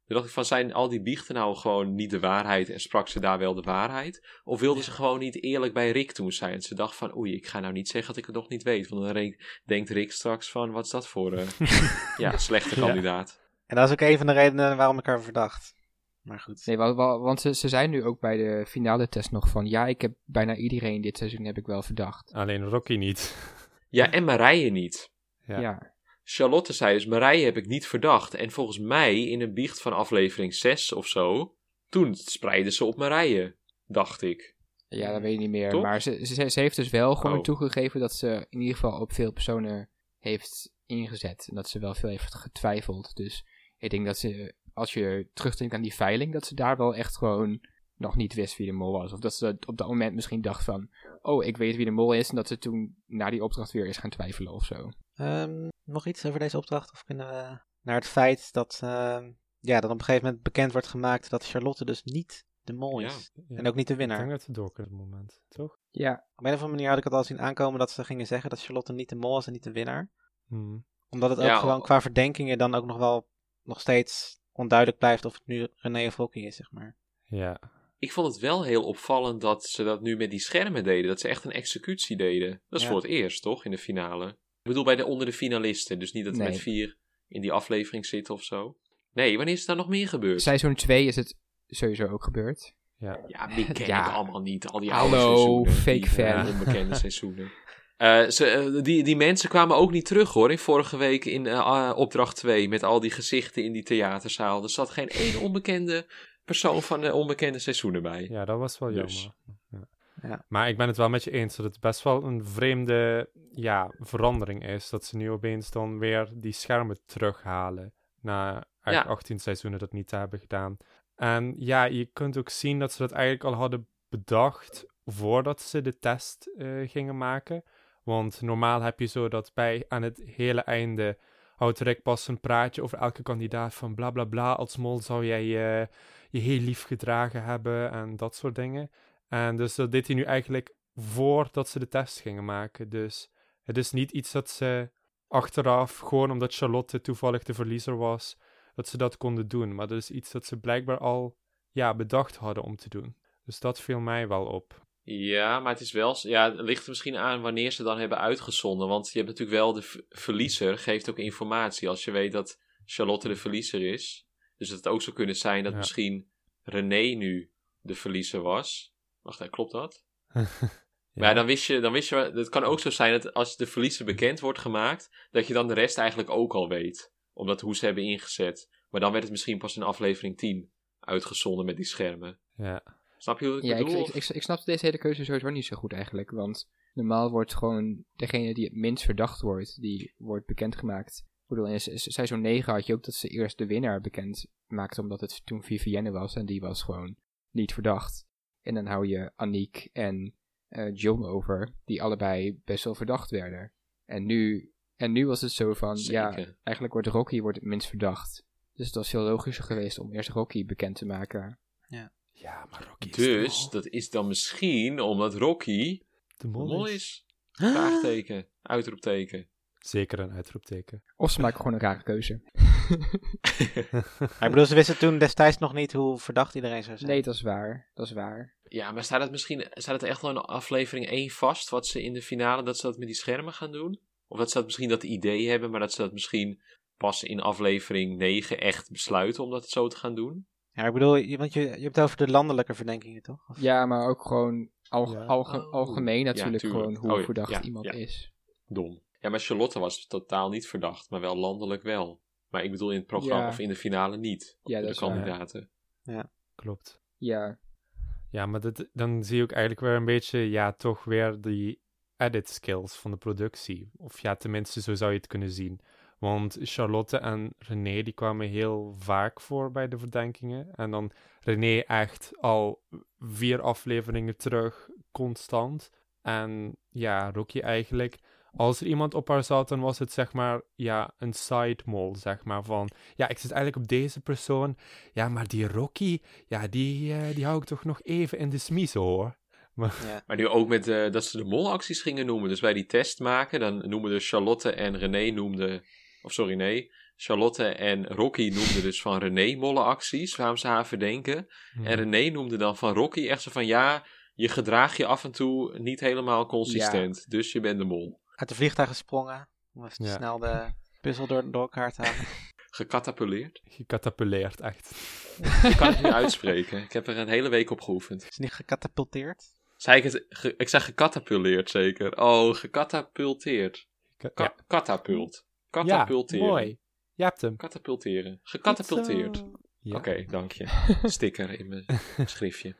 Toen dacht ik van, zijn al die biechten nou gewoon niet de waarheid en sprak ze daar wel de waarheid? Of wilde ze gewoon niet eerlijk bij Rick toen zijn? Ze dacht van, oei, ik ga nou niet zeggen dat ik het nog niet weet. Want dan Rick- denkt Rick straks van, wat is dat voor eh, ja, slechte Ja. kandidaat. En dat is ook een van de redenen waarom ik haar verdacht. Maar goed. Nee, wa- wa- want ze, ze zijn nu ook bij de finale test nog van... Ja, ik heb bijna iedereen dit seizoen heb ik wel verdacht. Alleen Rocky niet. Ja, en Marije niet. Ja. Ja. Charlotte zei dus, Marije heb ik niet verdacht. En volgens mij, in een biecht van aflevering 6 of zo, toen spreidde ze op Marije, dacht ik. Ja, dat weet ik niet meer. Maar ze, ze, ze heeft dus wel gewoon Oh. toegegeven dat ze in ieder geval op veel personen heeft ingezet. En dat ze wel veel heeft getwijfeld. Dus ik denk dat ze, als je terugdenkt aan die veiling, dat ze daar wel echt gewoon nog niet wist wie de mol was. Of dat ze op dat moment misschien dacht van, oh, ik weet wie de mol is. En dat ze toen na die opdracht weer is gaan twijfelen of zo. Ehm, nog iets over deze opdracht? Of kunnen we naar het feit dat, ehm, ja, dat op een gegeven moment bekend wordt gemaakt dat Charlotte dus niet de mol is. Ja. En ook niet de Ik denk winnaar. dat op het moment, toch? Ja, Op een of andere manier had ik het al zien aankomen dat ze gingen zeggen dat Charlotte niet de mol is en niet de winnaar. Hmm. Omdat het ook Ja, gewoon qua verdenkingen dan ook nog wel nog steeds onduidelijk blijft of het nu René of Rocky is, zeg maar. Ja. Ik vond het wel heel opvallend dat ze dat nu met die schermen deden. Dat ze echt een executie deden. Dat is Ja. voor het eerst, toch? In de finale. Ik bedoel, bij de onder de finalisten. Dus niet dat er Nee. met vier in die aflevering zitten of zo. Nee, wanneer is er nog meer gebeurd? seizoen 2 is het sowieso ook gebeurd. Ja. Ja, die ken Ja. ik allemaal niet. Al die Hallo, oude seizoenen. fake die, fan. eh, onbekende seizoenen. Eh, ze, eh, die, die mensen kwamen ook niet terug hoor. In vorige week in eh, ah, opdracht 2. Met al die gezichten in die theaterzaal. Er zat geen één onbekende persoon van de onbekende seizoenen bij. ja, dat was wel Dus. jammer. Ja. Maar ik ben het wel met je eens dat het best wel een vreemde ja, verandering is. Dat ze nu opeens dan weer die schermen terughalen. Na eigenlijk Ja. 18 seizoenen dat niet te hebben gedaan. En ja, je kunt ook zien dat ze dat eigenlijk al hadden bedacht voordat ze de test eh, gingen maken. Want normaal heb je zo dat bij aan het hele einde houdt Rick pas een praatje over elke kandidaat van bla bla bla. Als mol zou jij je, je heel lief gedragen hebben en dat soort dingen. En dus dat deed hij nu eigenlijk voordat ze de test gingen maken. Dus het is niet iets dat ze achteraf, gewoon omdat Charlotte toevallig de verliezer was, dat ze dat konden doen. Maar dat is iets dat ze blijkbaar al ja, bedacht hadden om te doen. Dus dat viel mij wel op. Ja, maar het is wel. Ja, het ligt er misschien aan wanneer ze dan hebben uitgezonden. Want je hebt natuurlijk wel de verliezer, geeft ook informatie. Als je weet dat Charlotte de verliezer is. Dus dat het ook zou kunnen zijn dat Ja. misschien René nu de verliezer was. Wacht, hè, klopt dat? Ja. Maar ja, dan wist je, dan wist je, het kan ook zo zijn dat als de verliezer bekend wordt gemaakt, dat je dan de rest eigenlijk ook al weet. Omdat hoe ze hebben ingezet. Maar dan werd het misschien pas in aflevering 10 uitgezonden met die schermen. Ja. Snap je wat ik Ja, ik, bedoel? ik, ik, ik snapte deze hele keuze sowieso niet zo goed eigenlijk. Want normaal wordt gewoon degene die het minst verdacht wordt, die wordt bekendgemaakt. Ik bedoel, in se- se- seizoen 9 had je ook dat ze eerst de winnaar bekend maakten, omdat het toen Vivienne was en die was gewoon niet verdacht. En dan hou je Aniek en eh, John over, die allebei best wel verdacht werden. En nu, en nu was het zo van, ja, eigenlijk wordt Rocky wordt het minst verdacht. Dus het was veel logischer geweest om eerst Rocky bekend te maken. ja, maar Rocky Dus dat is dan misschien omdat Rocky de de mol. mol is. Vraagteken, uitroepteken. Zeker een uitroepteken. Of ze maken gewoon een rare keuze. Maar ik bedoel, ze wisten toen destijds nog niet hoe verdacht iedereen zou zijn. Nee, dat is waar. Dat is waar. Ja, maar staat het misschien staat het echt wel in aflevering 1 vast wat ze in de finale dat ze dat met die schermen gaan doen? Of dat ze dat misschien dat idee hebben, maar dat ze dat misschien pas in aflevering 9 echt besluiten om dat zo te gaan doen? Ja, ik bedoel, want je, je hebt het over de landelijke verdenkingen, toch? Of- Ja, maar ook gewoon alge- Ja. alge- Oh. algemeen Ja, natuurlijk tuurlijk. gewoon hoe Oh ja, verdacht ja, iemand ja. is. Dom. Ja, maar Charlotte was totaal niet verdacht, maar wel landelijk wel. Maar ik bedoel in het programma Ja. of in de finale niet. Ja, de waar. kandidaten. Klopt. Ja, Ja, maar dat, dan zie je ook eigenlijk weer een beetje, ja, toch weer die edit skills van de productie. Of ja, tenminste, zo zou je het kunnen zien. Want Charlotte en René, die kwamen heel vaak voor bij de verdenkingen. En dan René echt al vier afleveringen terug, constant. En ja, Rocky eigenlijk, als er iemand op haar zat, dan was het zeg maar, ja, een side mol, zeg maar. Van, ja, ik zit eigenlijk op deze persoon. Ja, maar die Rocky, ja, die, eh, die hou ik toch nog even in de smiezen, hoor. Ja. Maar nu ook met eh, dat ze de molacties gingen noemen. Dus bij die test maken, dan noemen de Charlotte en René noemden... Of sorry, nee. Charlotte en Rocky noemden dus van René mollenacties, waarom ze haar verdenken. Hmm. En René noemde dan van Rocky echt zo van... Ja, je gedraag je af en toe niet helemaal consistent. Dus je bent de mol. Uit de vliegtuig gesprongen, om even Ja. snel de puzzel door, door elkaar te halen. Gecatapuleerd. Gecatapuleerd, echt. Ik kan het niet uitspreken. Ik heb er een hele week op geoefend. Is niet gecatapulteerd? Zei ik het? Ge- ik zeg gecatapuleerd zeker. Oh, gecatapulteerd. Ka- Ka ja. Mooi. Je hebt hem. Catapulteren. Gecatapulteerd. Ja. Oké, dank je. Sticker in mijn schriftje.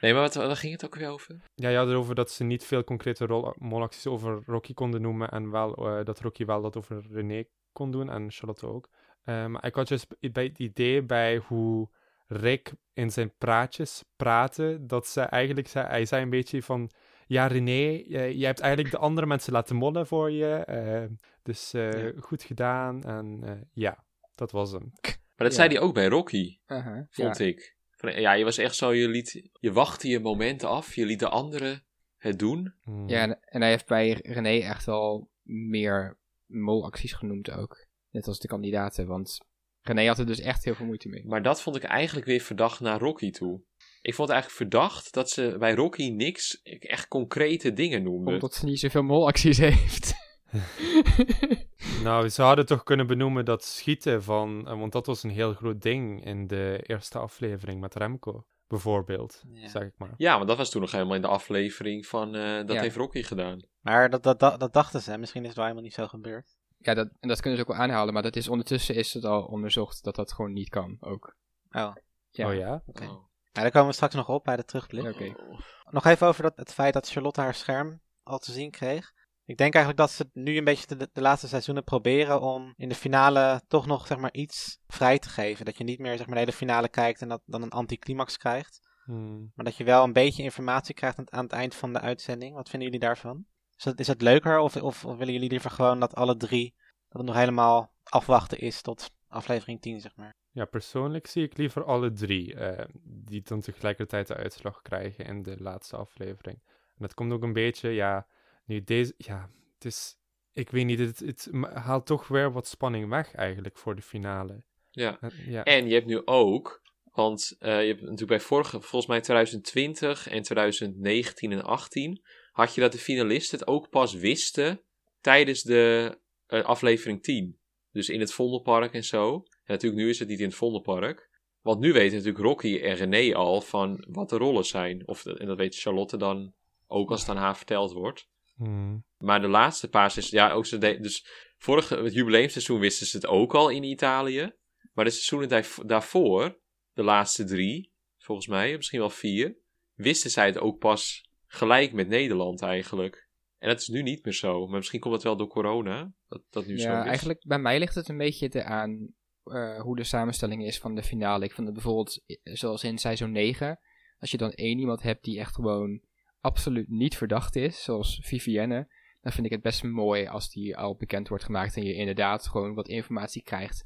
Nee, maar wat, waar ging het ook weer over? Ja, je had erover dat ze niet veel concrete molacties over Rocky konden noemen. En wel eh, dat Rocky wel dat over René kon doen en Charlotte ook. Eh, maar ik had dus bij het idee bij hoe Rick in zijn praatjes praatte, dat ze eigenlijk zei, hij zei een beetje van, ja René, jij, jij hebt eigenlijk de andere mensen laten mollen voor je. eh, dus eh, Ja. goed gedaan. En eh, ja, dat was hem. Maar dat Ja. zei hij ook bij Rocky, ja. vond ik. Ja, je was echt zo, je, liet, je wachtte je momenten af, je liet de anderen het doen. Hmm. Ja, en, en hij heeft bij René echt wel meer molacties genoemd ook. Net als de kandidaten, want René had er dus echt heel veel moeite mee. Maar dat vond ik eigenlijk weer verdacht naar Rocky toe. Ik vond het eigenlijk verdacht dat ze bij Rocky niks echt concrete dingen noemden. Omdat ze niet zoveel molacties heeft. Nou, ze hadden toch kunnen benoemen dat schieten van... eh, Want dat was een heel groot ding in de eerste aflevering met Remco, bijvoorbeeld. Ja. Zeg ik maar. Ja, want dat was toen nog helemaal in de aflevering van eh, dat Ja. heeft Rocky gedaan. Maar dat, dat, dat, dat dachten ze. Misschien is het wel helemaal niet zo gebeurd. Ja, dat, en dat kunnen ze ook wel aanhalen, maar dat is, ondertussen is het al onderzocht dat dat gewoon niet kan ook. Oh, Ja. Oh ja? oké. Oh. Nou, daar komen we straks nog op bij de terugblik. Oké. Oh. Nog even over dat, het feit dat Charlotte haar scherm al te zien kreeg. Ik denk eigenlijk dat ze nu een beetje de, de laatste seizoenen proberen om in de finale toch nog zeg maar iets vrij te geven. Dat je niet meer zeg maar de hele finale kijkt en dat dan een anticlimax krijgt. Hmm. Maar dat je wel een beetje informatie krijgt aan het, eind van de uitzending. Wat vinden jullie daarvan? Is dat, is dat leuker of, of, of willen jullie liever gewoon dat alle drie, dat het nog helemaal afwachten is tot aflevering 10 zeg maar? Ja, persoonlijk zie ik liever alle drie eh, die dan tegelijkertijd de uitslag krijgen in de laatste aflevering. En dat komt ook een beetje, ja, nu deze, ja, het is, ik weet niet, het, het haalt toch weer wat spanning weg eigenlijk voor de finale. Ja. Ja. En je hebt nu ook, want eh, je hebt natuurlijk bij vorige, volgens mij 2020 en 2019 en 18, had je dat de finalisten het ook pas wisten tijdens de eh, aflevering 10. Dus in het Vondelpark en zo. En natuurlijk nu is het niet in het Vondelpark. Want nu weten natuurlijk Rocky en René al van wat de rollen zijn. Of, en dat weet Charlotte dan ook als het aan haar verteld wordt. Hmm. Maar de laatste paar seizoenen, ja, ook ze de- dus vorige, het jubileumseizoen wisten ze het ook al in Italië. Maar de seizoenen daar- daarvoor, de laatste drie, volgens mij, misschien wel vier, wisten zij het ook pas gelijk met Nederland eigenlijk. En dat is nu niet meer zo. Maar misschien komt dat wel door corona, dat dat nu zo Ja, is. eigenlijk bij mij ligt het een beetje te aan eh, hoe de samenstelling is van de finale. Ik vind het bijvoorbeeld, eh, zoals in seizoen 9, als je dan één iemand hebt die echt gewoon absoluut niet verdacht is, zoals Vivienne, dan vind ik het best mooi als die al bekend wordt gemaakt en je inderdaad gewoon wat informatie krijgt.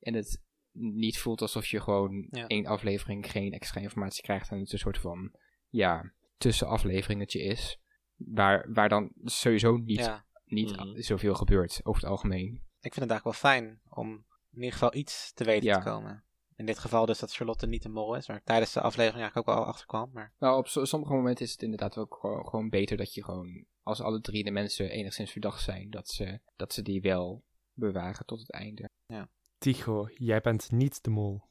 En het niet voelt alsof je gewoon Ja. één aflevering geen extra informatie krijgt en het een soort van, ja, tussenafleveringetje is. Waar, waar dan sowieso niet Ja, niet Mhm. zoveel gebeurt over het algemeen. ik vind het eigenlijk wel fijn om in ieder geval iets te weten Ja. te komen. In dit geval dus dat Charlotte niet de mol is, waar ik tijdens de aflevering eigenlijk ook al achter kwam. Maar Nou, op so- sommige momenten is het inderdaad ook gewoon, gewoon beter dat je gewoon, als alle drie de mensen enigszins verdacht zijn, dat ze, dat ze die wel bewaren tot het einde. Tycho, jij bent niet de mol.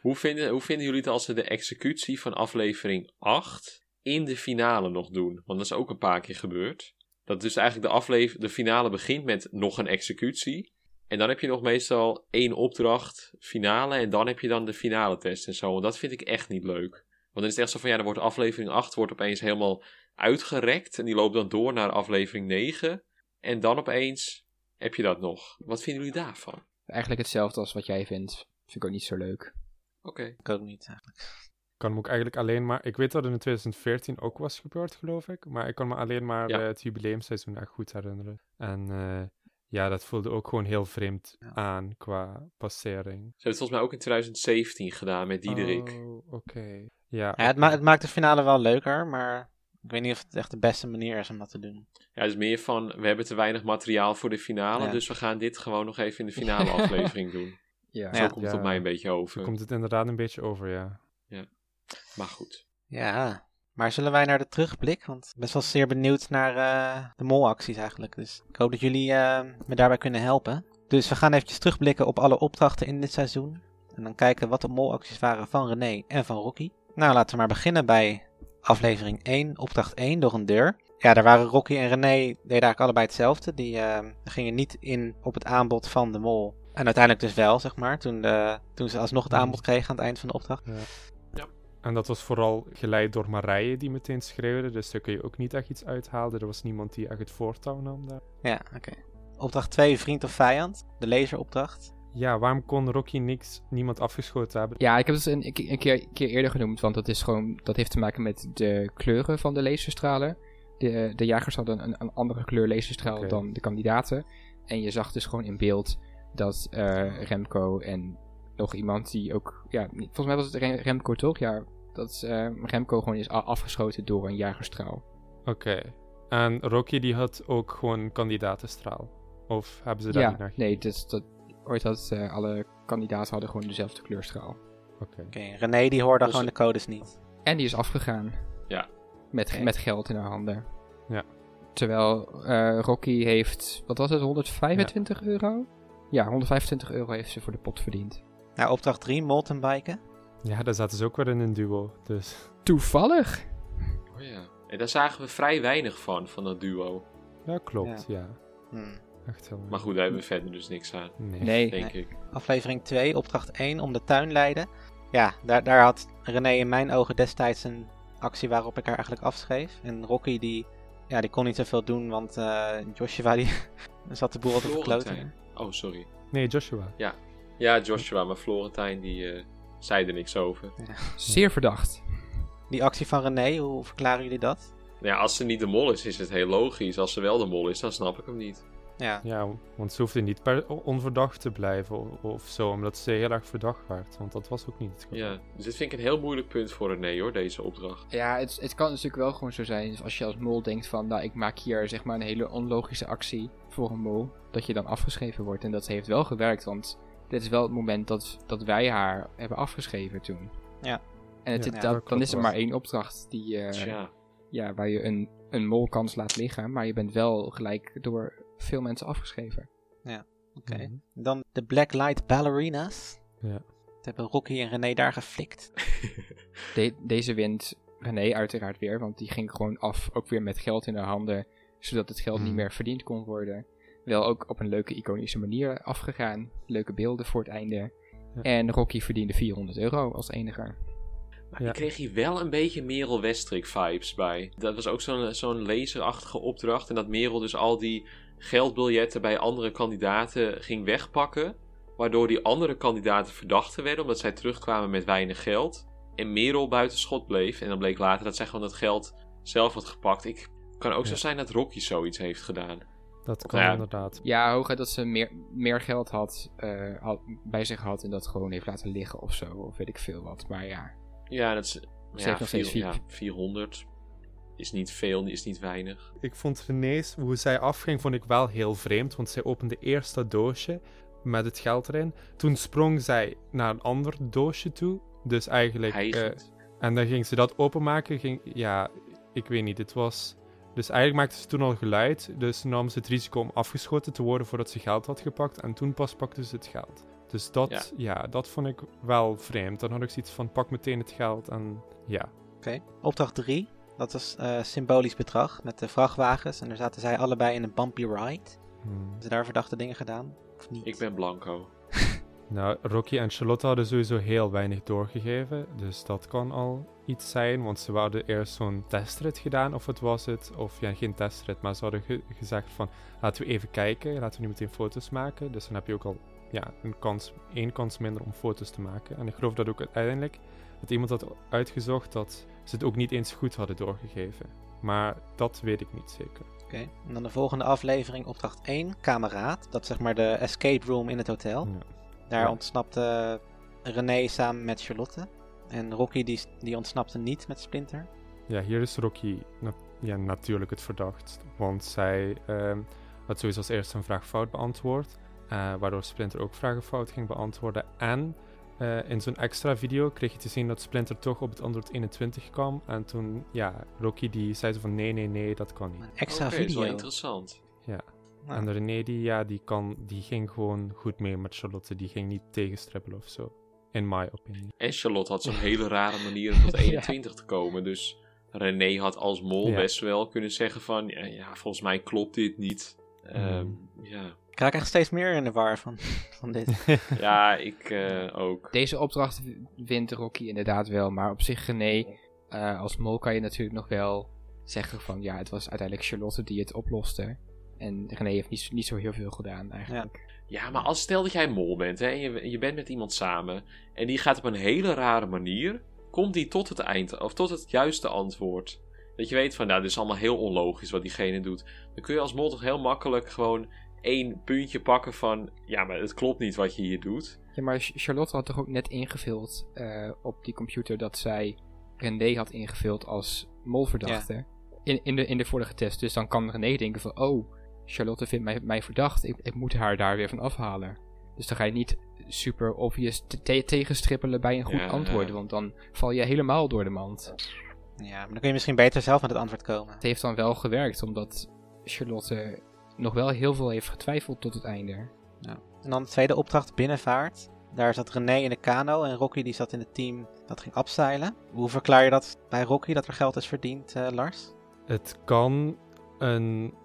Hoe, vinden, hoe vinden jullie het als ze de executie van aflevering 8 in de finale nog doen? Want dat is ook een paar keer gebeurd. Dat dus eigenlijk de, aflever de finale begint met nog een executie. En dan heb je nog meestal één opdracht, finale. En dan heb je dan de finale test en zo. En dat vind ik echt niet leuk. Want dan is het echt zo van, ja, dan wordt aflevering 8 wordt opeens helemaal uitgerekt. En die loopt dan door naar aflevering 9. En dan opeens heb je dat nog. Wat vinden jullie daarvan? Eigenlijk hetzelfde als wat jij vindt. Vind ik ook niet zo leuk. Oké. ik ook niet eigenlijk. Ik kan me ook eigenlijk alleen maar... Ik weet dat het in 2014 ook was gebeurd, geloof ik. Maar ik kan me alleen maar Ja. het jubileumseizoen echt goed herinneren. En eh, ja, dat voelde ook gewoon heel vreemd Ja. aan qua passering. Ze hebben het volgens mij ook in 2017 gedaan met Diederik. Oh, oké. Ja, Ja, het, ma- het maakt de finale wel leuker, maar ik weet niet of het echt de beste manier is om dat te doen. Ja, het is meer van, we hebben te weinig materiaal voor de finale, Ja. dus we gaan dit gewoon nog even in de finale aflevering doen. Ja. Zo Ja. komt het Ja. op mij een beetje zo over. komt het inderdaad een beetje over, ja. Maar goed. Ja, maar zullen wij naar de terugblik? Want ik ben best wel zeer benieuwd naar eh, de molacties eigenlijk. Dus ik hoop dat jullie eh, me daarbij kunnen helpen. Dus we gaan eventjes terugblikken op alle opdrachten in dit seizoen. En dan kijken wat de molacties waren van René en van Rocky. Nou, laten we maar beginnen bij aflevering 1, opdracht 1, door een deur. Ja, daar waren Rocky en René, deden eigenlijk allebei hetzelfde. Die eh, gingen niet in op het aanbod van de mol. En uiteindelijk dus wel, zeg maar, toen, de, toen ze alsnog het aanbod kregen aan het eind van de opdracht. En dat was vooral geleid door Marije, die meteen schreeuwde. Dus daar kun je ook niet echt iets uithalen. Er was niemand die echt het voortouw nam daar. Ja, oké. Opdracht 2, vriend of vijand. De laseropdracht. Ja, waarom kon Rocky niks, niemand afgeschoten hebben? Ja, ik heb het een, een keer- een keer, eerder genoemd, want dat, is gewoon, dat heeft te maken met de kleuren van de laserstralen. De, de jagers hadden een, een andere kleur laserstraal dan de kandidaten. En je zag dus gewoon in beeld dat eh, Remco en nog iemand die ook, ja, volgens mij was het Rem- Remco toch? Ja, dat eh, Remco gewoon is afgeschoten door een jagerstraal. Oké. En Rocky die had ook gewoon kandidatenstraal? Of hebben ze daar Ja, niet naar nee, gekeken? dus dat, ooit dat eh, alle kandidaten hadden gewoon dezelfde kleurstraal. Oké. Oké, René die hoorde Onze- gewoon de codes niet. En die is afgegaan. Ja. Met, met geld in haar handen. Ja. Terwijl eh, Rocky heeft, wat was het, 125 euro? Ja, 125 euro heeft ze voor de pot verdiend. Nou, opdracht 3, mountainbiken. Ja, daar zaten ze ook weer in een duo. Dus Toevallig? Oh ja. En daar zagen we vrij weinig van, van dat duo. ja, klopt. Ja. Hmm. Echt heel Maar goed, daar hebben we verder dus niks aan, Nee. Nee. denk ik. Aflevering 2, opdracht 1, om de tuin leiden. Ja, daar, daar had René in mijn ogen destijds een actie waarop ik haar eigenlijk afschreef. En Rocky die, ja, die kon niet zoveel doen, want eh, Joshua die zat de boel te verkloten. Florentijn. Oh, sorry. Nee, Joshua. Ja, Joshua, maar Florentijn die eh, zei er niks over. Zeer verdacht. Die actie van René, hoe verklaren jullie dat? Ja, als ze niet de mol is, is het heel logisch. Als ze wel de mol is, dan snap ik hem niet. Ja, Ja, want ze hoefde niet per onverdacht te blijven of, of zo, omdat ze heel erg verdacht werd. Want dat was ook niet het geval. Ja, dus dit vind ik een heel moeilijk punt voor René hoor, deze opdracht. Ja, het, het kan natuurlijk wel gewoon zo zijn. dus Als je als mol denkt van, nou, ik maak hier zeg maar een hele onlogische actie voor een mol. Dat je dan afgeschreven wordt. En dat heeft wel gewerkt, want dit is wel het moment dat, dat wij haar hebben afgeschreven toen. Ja. En het, Ja, ja, dan, dat dan is er maar één opdracht die, eh, ja, waar je een, een molkans laat liggen. Maar je bent wel gelijk door veel mensen afgeschreven. oké. Mhm. Dan de Black Light Ballerinas. Ja. Dat hebben Rocky en René daar geflikt. De- deze wint René uiteraard weer, want die ging gewoon af, ook weer met geld in haar handen, zodat het geld niet Hmm. meer verdiend kon worden. Wel ook op een leuke iconische manier afgegaan. Leuke beelden voor het einde. Ja. En Rocky verdiende 400 euro als enige. Maar Ja. ik kreeg hier wel een beetje Merel Westrik vibes bij. Dat was ook zo'n zo'n laserachtige opdracht. En dat Merel dus al die geldbiljetten bij andere kandidaten ging wegpakken. Waardoor die andere kandidaten verdachten werden, omdat zij terugkwamen met weinig geld. En Merel buiten schot bleef. En dan bleek later dat zij gewoon dat geld zelf had gepakt. Ik kan ook zo zijn dat Rocky zoiets heeft gedaan. Dat kan Ja. inderdaad. Ja, hooguit dat ze meer, meer geld had, eh, had, bij zich had en dat gewoon heeft laten liggen of zo. Of weet ik veel wat. Maar ja, Ja, dat is. Ze Ja, heeft nog steeds vier- vier- ja, 400 is niet veel, is niet weinig. Ik vond René's, hoe zij afging, vond ik wel heel vreemd. Want zij opende eerst dat doosje met het geld erin. Toen sprong zij naar een ander doosje toe. Dus eigenlijk... eh, en dan ging ze dat openmaken. Ging, ja, ik weet niet. Het was... Dus eigenlijk maakte ze toen al geluid. Dus nam ze het risico om afgeschoten te worden voordat ze geld had gepakt. En toen pas pakte ze het geld. Dus dat, ja. dat vond ik wel vreemd. Dan had ik zoiets van, pak meteen het geld en ja. Oké. Opdracht 3, dat was eh, symbolisch bedrag met de vrachtwagens. En daar zaten zij allebei in een bumpy ride. Hmm. Hebben ze daar verdachte dingen gedaan? Of niet? Ik ben Blanco. Nou, Rocky en Charlotte hadden sowieso heel weinig doorgegeven. Dus dat kan al iets zijn. Want ze hadden eerst zo'n testrit gedaan, of het was het. Of ja, geen testrit, maar ze hadden ge- gezegd van... Laten we even kijken, laten we nu meteen foto's maken. Dus dan heb je ook al ja, een kans, één kans minder om foto's te maken. En ik geloof dat ook uiteindelijk dat iemand had uitgezocht dat ze het ook niet eens goed hadden doorgegeven. Maar dat weet ik niet zeker. Oké. En dan de volgende aflevering, opdracht 1, kameraad. Dat is zeg maar de escape room in het hotel. Ja. Daar Ja. ontsnapte René samen met Charlotte. En Rocky die, die ontsnapte niet met Splinter. Ja, hier is Rocky na- ja, natuurlijk het verdacht. Want zij ehm, had sowieso als eerste een vraag fout beantwoord. eh, waardoor Splinter ook vragen fout ging beantwoorden. En eh, in zo'n extra video kreeg je te zien dat Splinter toch op het antwoord 21 kwam. En toen, ja, Rocky die zei van nee, nee, nee, dat kan niet. Een extra Oké, dat is video. wel interessant. Nou, En René die, ja, die, kan, die ging gewoon goed mee met Charlotte. Die ging niet tegenstribbelen of zo. In my opinion. En Charlotte had zo'n hele rare manier om tot 21 te komen. Dus René had als mol Ja. best wel kunnen zeggen van... Ja, ja, volgens mij klopt dit niet. Ehm, ja. Ik raak echt steeds meer in de war van, van dit. ja, ik eh, ook. Deze opdracht wint Rocky inderdaad wel. Maar op zich, René, eh, als mol kan je natuurlijk nog wel zeggen van... Ja, het was uiteindelijk Charlotte die het oploste. En René heeft niet, niet zo heel veel gedaan eigenlijk. Ja, maar als stel dat jij mol bent hè, en je, je bent met iemand samen... en die gaat op een hele rare manier... komt die tot het eind, of tot het juiste antwoord. Dat je weet van, nou, dit is allemaal heel onlogisch wat diegene doet. Dan kun je als mol toch heel makkelijk gewoon één puntje pakken van... ja, maar het klopt niet wat je hier doet. Ja, maar Ch- Charlotte had toch ook net ingevuld eh, op die computer dat zij René had ingevuld als molverdachte. In, in, de, in de vorige test. Dus dan kan René denken van, oh, Charlotte vindt mij, mij verdacht. Ik, ik moet haar daar weer van afhalen. Dus dan ga je niet super obvious te- te- tegenstrippelen bij een goed Ja, antwoord. ja. Want dan val je helemaal door de mand. Ja, maar dan kun je misschien beter zelf met het antwoord komen. Het heeft dan wel gewerkt, omdat Charlotte nog wel heel veel heeft getwijfeld tot het einde. En dan de tweede opdracht, binnenvaart. Daar zat René in de kano en Rocky die zat in het team dat ging abseilen. Hoe verklaar je dat bij Rocky, dat er geld is verdiend, eh, Lars? Het kan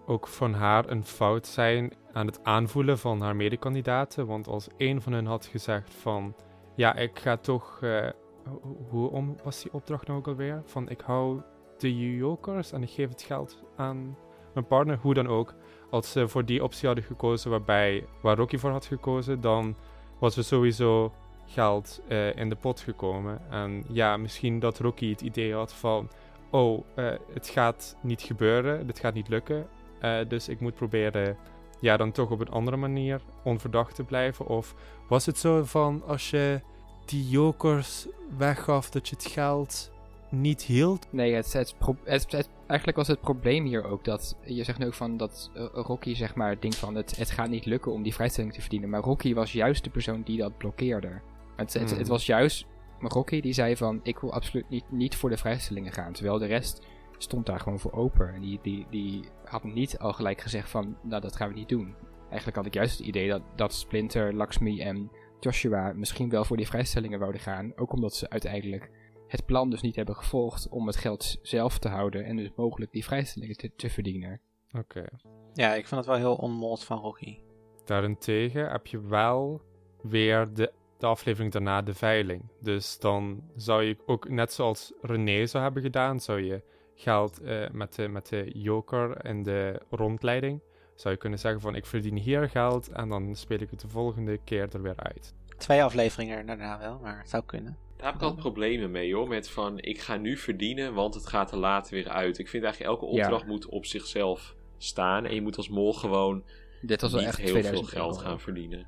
ook van haar een fout zijn aan het aanvoelen van haar medekandidaten. Want als een van hen had gezegd van... Ja, ik ga toch... eh, ho- hoe om was die opdracht nou ook alweer? Van ik hou de jokers en ik geef het geld aan mijn partner. Hoe dan ook. Als ze voor die optie hadden gekozen waarbij, waar Rocky voor had gekozen... Dan was er sowieso geld eh, in de pot gekomen. En ja, misschien dat Rocky het idee had van oh, eh, het gaat niet gebeuren, dit gaat niet lukken. eh, dus ik moet proberen, ja, dan toch op een andere manier onverdacht te blijven. Of was het zo van, als je die jokers weggaf, dat je het geld niet hield? Nee, het, het, het, het- eigenlijk was het probleem hier ook dat je zegt nu ook van dat eh, Rocky zeg maar denkt van het, het gaat niet lukken om die vrijstelling te verdienen. Maar Rocky was juist de persoon die dat blokkeerde. Het, het, Hmm. het was juist Rocky die zei van ik wil absoluut niet, niet voor de vrijstellingen gaan. Terwijl de rest stond daar gewoon voor open. En die, die, die had niet al gelijk gezegd van nou dat gaan we niet doen. Eigenlijk had ik juist het idee dat, dat Splinter, Lakshmi en Joshua misschien wel voor die vrijstellingen wouden gaan. Ook omdat ze uiteindelijk het plan dus niet hebben gevolgd om het geld zelf te houden en dus mogelijk die vrijstellingen te, te verdienen. Oké. Ja, ik vind het wel heel onmols van Rocky. Daarentegen heb je wel weer de, de aflevering daarna de veiling. Dus dan zou je ook, net zoals René zou hebben gedaan, zou je geld eh, met, de, met de joker en de rondleiding, zou je kunnen zeggen van ik verdien hier geld en dan speel ik het de volgende keer er weer uit. Twee afleveringen daarna wel, maar het zou kunnen. Daar heb ik altijd problemen mee hoor. Met van ik ga nu verdienen, want het gaat er later weer uit. Ik vind eigenlijk elke Ja. opdracht moet op zichzelf staan. En je moet als mol gewoon Dit was wel niet echt heel veel 2000 geld euro. gaan verdienen.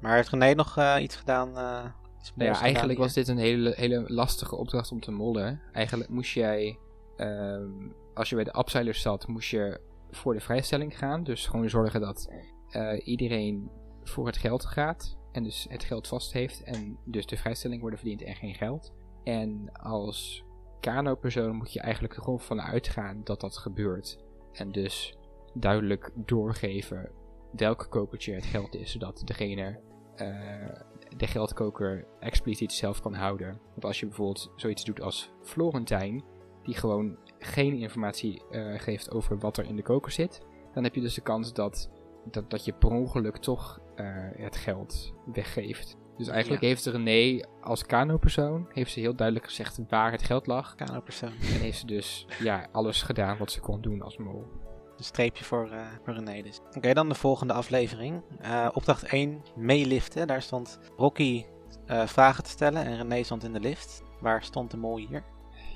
Maar heeft René nog eh, iets gedaan? iets Nou mols ja, eigenlijk was dit een hele, hele lastige opdracht om te mollen. Eigenlijk moest jij, ehm, als je bij de upseilers zat, moest je voor de vrijstelling gaan. Dus gewoon zorgen dat eh, iedereen voor het geld gaat. En dus het geld vast heeft. En dus de vrijstelling worden verdiend en geen geld. En als kano-persoon moet je eigenlijk er gewoon van uitgaan dat dat gebeurt. En dus duidelijk doorgeven welk kokertje het geld is. Zodat degene eh, de geldkoker expliciet zelf kan houden. Want als je bijvoorbeeld zoiets doet als Florentijn, die gewoon geen informatie eh, geeft over wat er in de koker zit, dan heb je dus de kans dat, dat, dat je per ongeluk toch eh, het geld weggeeft. Dus eigenlijk Ja. heeft René als kano-persoon heeft ze heel duidelijk gezegd waar het geld lag. Kano-persoon. En heeft ze dus ja, alles gedaan wat ze kon doen als mol. Een streepje voor, eh voor René dus. Oké, dan de volgende aflevering. Eh, opdracht 1, meeliften. Daar stond Rocky eh, vragen te stellen en René stond in de lift. Waar stond de mol hier?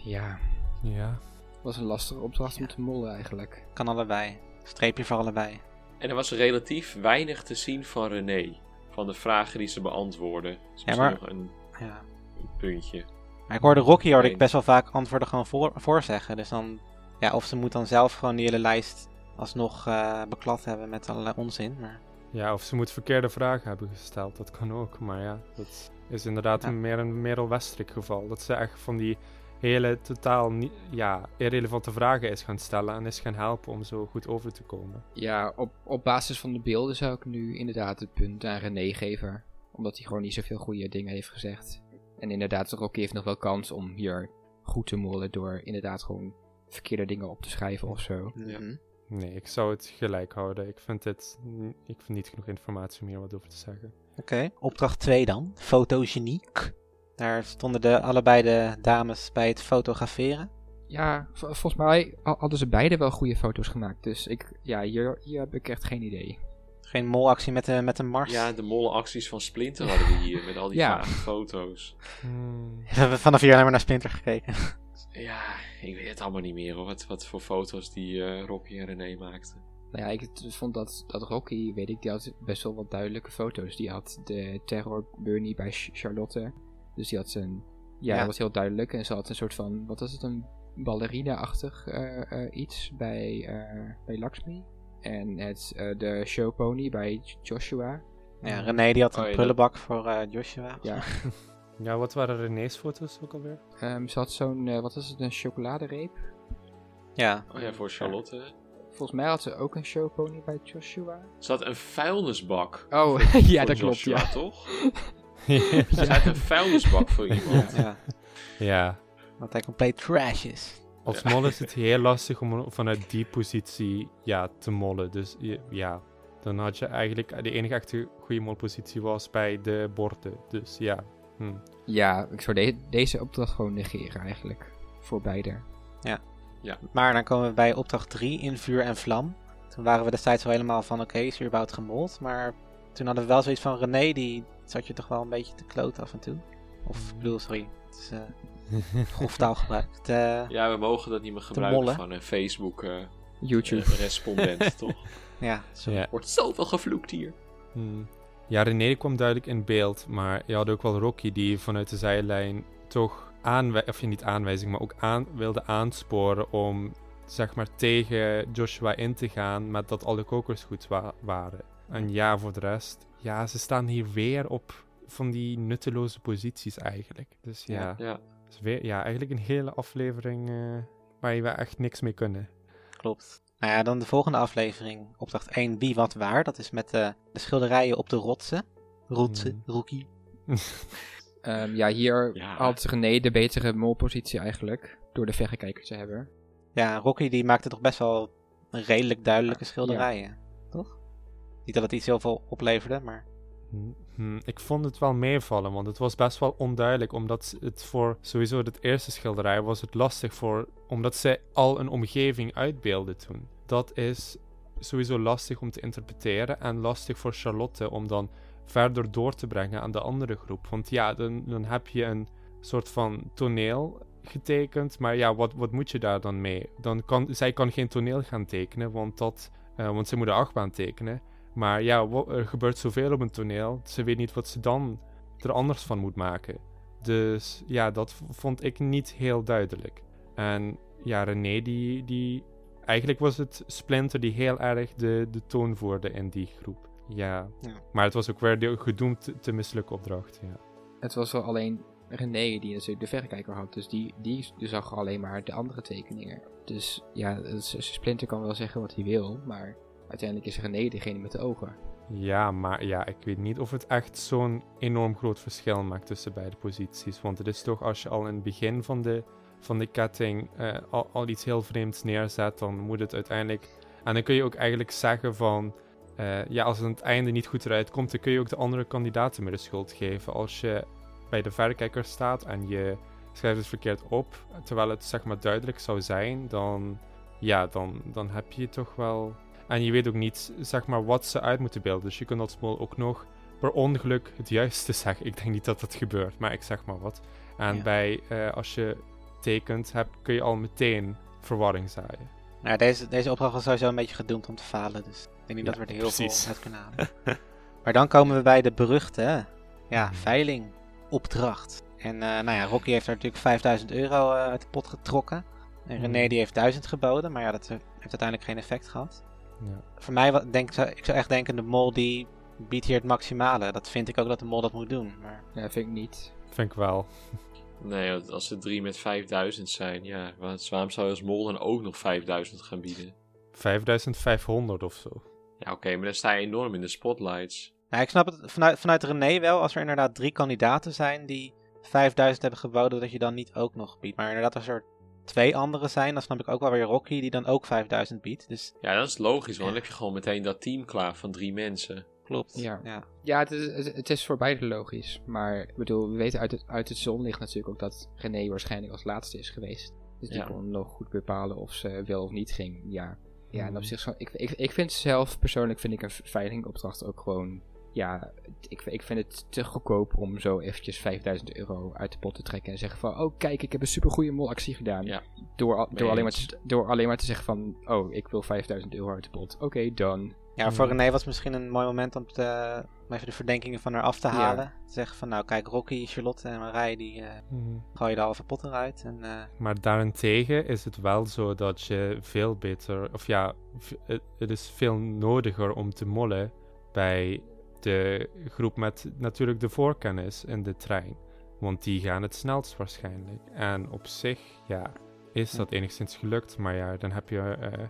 Ja, Ja. was een lastige opdracht om te mollen eigenlijk. Kan allebei. Streepje voor allebei. En er was relatief weinig te zien van René. Van de vragen die ze beantwoorden. Dus misschien maar- nog een, Ja. een puntje. Maar ik hoorde Rocky hoorde ik best wel vaak antwoorden gewoon voor, voorzeggen. Dus dan, ja, of ze moet dan zelf gewoon die hele lijst alsnog eh beklad hebben met allerlei onzin. Maar Ja, of ze moet verkeerde vragen hebben gesteld, dat kan ook. Maar ja, dat is inderdaad Ja. een, meer een Merel Westrik geval. Dat ze echt van die hele totaal niet, ja, irrelevante vragen is gaan stellen en is gaan helpen om zo goed over te komen. Ja, op, op basis van de beelden zou ik nu inderdaad het punt aan René geven. Omdat hij gewoon niet zoveel goede dingen heeft gezegd. En inderdaad, Rocky heeft nog wel kans om hier goed te mollen door inderdaad gewoon verkeerde dingen op te schrijven of zo. Ja. Nee, ik zou het gelijk houden. Ik vind dit, ik vind niet genoeg informatie om hier wat over te zeggen. Oké, opdracht 2 dan. Fotogeniek. Daar stonden de, allebei de dames bij het fotograferen. Ja, volgens mij ha- hadden ze beide wel goede foto's gemaakt. Dus ik, ja, hier, hier heb ik echt geen idee. Geen molactie met de, met de Mars. Ja, de mollenacties van Splinter hadden we hier. Met al die Ja. vage foto's. Hmm, We hebben vanaf hier alleen maar naar Splinter gekeken. Ja, ik weet het allemaal niet meer hoor. Wat, wat voor foto's die eh Rocky en René maakten. Nou ja, ik vond dat, dat Rocky, weet ik, die had best wel wat duidelijke foto's. Die had de terror Bernie bij Ch- Charlotte. Dus die had zijn... Ja, Ja. dat was heel duidelijk. En ze had een soort van, wat was het, een ballerina-achtig eh, eh, iets bij, eh, bij Lakshmi. En het, eh, de showpony bij Joshua. Ja, René die had een Oh, dat- prullenbak voor eh, Joshua. Ja. Ja, wat waren René's foto's ook alweer? Ehm, ze had zo'n, eh, wat was het, een chocoladereep. Ja, Oh ja, voor Charlotte. Volgens mij had ze ook een showpony bij Joshua. Ze had een vuilnisbak. Oh, voor- ja, voor dat klopt, Joshua, ja. toch? Ze had een vuilnisbak voor iemand. ja. ja. Dat hij compleet trash is. Als Ja. mol is het heel lastig om vanuit die positie ja, te mollen. Dus ja, dan had je eigenlijk de enige echte goede molpositie was bij de borden. Dus ja. Hm. Ja, ik zou de- deze opdracht gewoon negeren eigenlijk. Voor beide. Maar dan komen we bij opdracht 3 in vuur en vlam. Toen waren we destijds wel helemaal van oké, is überhaupt gemold. Maar toen hadden we wel zoiets van René, die zat je toch wel een beetje te kloten af en toe. Of ik bedoel, sorry, het is eh grof taalgebruik. Te- Ja, we mogen dat niet meer gebruiken van een Facebook eh, YouTube. eh, respondent, toch? ja, sorry. Ja. Wordt zoveel gevloekt hier. Hmm. Ja, René kwam duidelijk in beeld, maar je had ook wel Rocky die vanuit de zijlijn toch aanwijzing, of niet aanwijzing, maar ook aan, wilde aansporen om zeg maar tegen Joshua in te gaan met dat alle kokers goed wa- waren. En ja, voor de rest, ja, ze staan hier weer op van die nutteloze posities eigenlijk. Dus ja, Ja. dus weer, ja eigenlijk een hele aflevering eh, waar we echt niks mee kunnen. Klopt. Nou ja, dan de volgende aflevering, opdracht 1, wie wat waar. Dat is met de, de schilderijen op de rotsen. Rotsen, Hmm. rookie. Ehm, ja, hier Ja. had René de betere molpositie eigenlijk. Door de verrekijker te hebben. Ja, Rocky die maakte toch best wel redelijk duidelijke schilderijen. Toch? Niet dat het iets heel veel opleverde, maar... Hm, hm, Ik vond het wel meevallen, want het was best wel onduidelijk. Omdat het voor sowieso het eerste schilderij was het lastig voor. Omdat zij al een omgeving uitbeelden toen. Dat is sowieso lastig om te interpreteren. En lastig voor Charlotte om dan verder door te brengen aan de andere groep. Want ja, dan, dan heb je een soort van toneel getekend. Maar ja, wat, wat moet je daar dan mee? Dan kan, zij kan geen toneel gaan tekenen, want, dat, eh, want ze moet een achtbaan tekenen. Maar ja, er gebeurt zoveel op een toneel. Ze weet niet wat ze dan er anders van moet maken. Dus ja, dat vond ik niet heel duidelijk. En ja, René, die, die. Eigenlijk was het Splinter die heel erg de, de toon voerde in die groep. Ja. Ja. Maar het was ook weer de gedoemd te, mislukken opdracht. Ja. Het was wel alleen René die natuurlijk de verrekijker had. Dus die, die zag alleen maar de andere tekeningen. Dus ja, is- Splinter kan wel zeggen wat hij wil. Maar uiteindelijk is René degene met de ogen. Ja, maar ja, ik weet niet of het echt zo'n enorm groot verschil maakt tussen beide posities. Want het is toch als je al in het begin van de, van de ketting eh, al, al iets heel vreemds neerzet, dan moet het uiteindelijk. En dan kun je ook eigenlijk zeggen van. eh, ja, als het aan het einde niet goed eruit komt, dan kun je ook de andere kandidaten meer de schuld geven. Als je bij de verrekijker staat en je schrijft het verkeerd op, terwijl het zeg maar duidelijk zou zijn, dan, ja, dan, dan heb je toch wel en je weet ook niet, zeg maar, wat ze uit moeten beelden. Dus je kunt als mol ook nog per ongeluk het juiste zeggen. Ik denk niet dat dat gebeurt, maar ik zeg maar wat. En Ja. bij, eh, als je tekent hebt, kun je al meteen verwarring zaaien. Nou, deze, deze opdracht was sowieso een beetje gedoemd om te falen. Dus ik denk niet Ja, dat we er heel precies. veel uit kunnen halen. maar dan komen we bij de beruchte ja, Mhm. veiling opdracht. En eh, nou ja, Rocky heeft er natuurlijk 5000 euro eh, uit de pot getrokken. En René Mhm. die heeft 1000 geboden, maar ja, dat eh, heeft uiteindelijk geen effect gehad. Ja. Voor mij, denk, zou- ik zou echt denken, de mol die biedt hier het maximale. Dat vind ik ook dat de mol dat moet doen. Maar Ja, vind ik niet. Vind ik wel. Nee, want als er drie met 5000 zijn, ja, wa- waarom zou je als mol dan ook nog 5000 gaan bieden? 5500 of zo. Ja, oké, maar dan sta je enorm in de spotlights. nou, ik snap het vanuit, vanuit René wel, als er inderdaad drie kandidaten zijn die 5000 hebben geboden, dat je dan niet ook nog biedt. Maar inderdaad, als er twee anderen zijn, dan snap ik ook wel weer Rocky die dan ook 5000 biedt. Dus Ja, dat is logisch, want dan heb je gewoon meteen dat team klaar van drie mensen. Klopt. Ja. ja. Ja, het is, het- is voor beide logisch. Maar ik bedoel, we weten uit het, uit het zonlicht natuurlijk ook dat René waarschijnlijk als laatste is geweest. Dus die Ja. kon nog goed bepalen of ze wel of niet ging. Ja, ja en op zich, zo- ik, ik, ik vind zelf persoonlijk vind ik een veilingopdracht ook gewoon ja, ik, ik vind het te goedkoop om zo eventjes 5000 euro uit de pot te trekken en zeggen van, oh kijk, ik heb een supergoeie molactie gedaan. Ja. Door, door, alleen maar te, door alleen maar te zeggen van, oh, ik wil 5000 euro uit de pot. Oké, dan. Ja, voor Ja. René was het misschien een mooi moment om, te, om even de verdenkingen van haar af te Ja. halen. Te zeggen van, nou kijk, Rocky, Charlotte en Marije, die gooien de halve pot eruit. En, eh, Maar daarentegen is het wel zo dat je veel beter, of ja, het, is veel nodiger om te mollen bij de groep met natuurlijk de voorkennis in de trein. Want die gaan het snelst waarschijnlijk. En op zich, ja, is dat enigszins gelukt. Maar ja, dan heb je eh,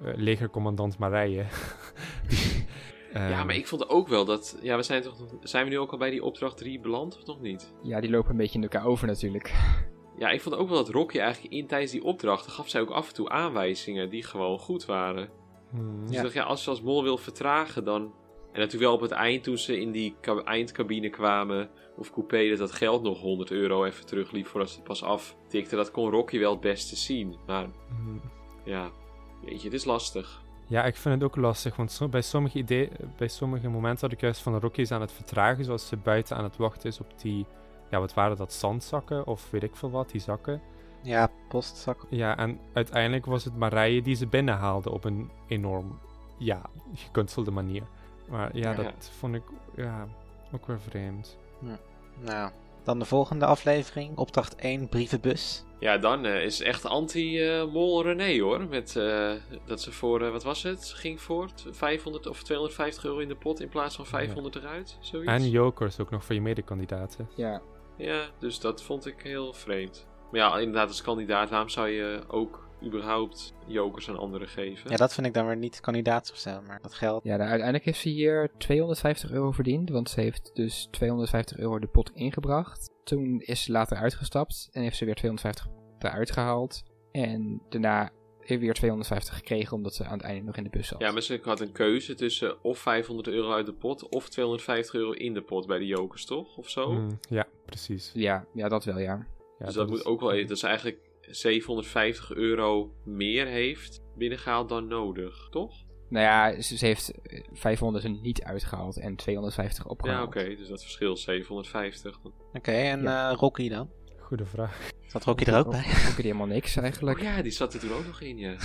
legercommandant Marije. Die, Ja, ehm, maar ik vond ook wel dat... Ja, we zijn toch... Zijn we nu ook al bij die opdracht 3 beland of nog niet? Ja, die lopen een beetje in elkaar over natuurlijk. Ja, ik vond ook wel dat Rocky eigenlijk in tijdens die opdrachten gaf zij ook af en toe aanwijzingen die gewoon goed waren. hmm, Dus Ja. ik dacht, ja, als je als mol wil vertragen, dan... En natuurlijk wel op het eind, toen ze in die ka- eindcabine kwamen, of coupé, dat dat geld nog 100 euro even terugliep voordat ze het pas aftikte. Dat kon Rocky wel het beste zien. Maar hmm. ja, weet je, het is lastig. Ja, ik vind het ook lastig, want bij, sommige idee, bij sommige momenten had ik juist van Rocky is aan het vertragen, zoals ze buiten aan het wachten is op die, ja, wat waren dat, zandzakken of weet ik veel wat, die zakken. ja, postzak. Ja, en uiteindelijk was het Marije die ze binnenhaalde op een enorm, ja, gekunstelde manier. Maar ja, Ja. dat vond ik, ja, ook weer vreemd. Nou, dan de volgende aflevering, opdracht 1, brievenbus. Ja, dan eh, is echt anti-mol René hoor. Met eh, dat ze voor, eh, wat was het? Ging voor 500 of 250 euro in de pot in plaats van 500 eruit. Zoiets. En jokers ook nog voor je medekandidaten. Ja, Ja, dus dat vond ik heel vreemd. Maar ja, inderdaad, als kandidaat, waarom zou je ook überhaupt jokers aan anderen geven? Ja, dat vind ik dan weer niet kandidaat of zo, maar dat geldt. ja nou, uiteindelijk heeft ze hier 250 euro verdiend, want ze heeft dus 250 euro de pot ingebracht. Toen is ze later uitgestapt en heeft ze weer 250 eruit gehaald. En daarna heeft weer 250 gekregen omdat ze aan het einde nog in de bus zat. Ja, maar ze had een keuze tussen of 500 euro uit de pot of 250 euro in de pot bij de jokers, toch? Of zo? Hmm, ja, precies. ja, ja, dat wel, ja. Ja, dus dat, moet is- ook wel even, dat ze eigenlijk 750 euro meer heeft binnengehaald dan nodig, toch? Nou ja, ze, heeft eh, 500 er niet uitgehaald en 250 Ja, opgehaald. oké, dus dat verschilt 750. Oké, en eh, Rocky dan? Goede vraag. Zat Rocky er ook bij? Ook weer helemaal niks eigenlijk. Oh ja, die zat er toen ook nog in, ja.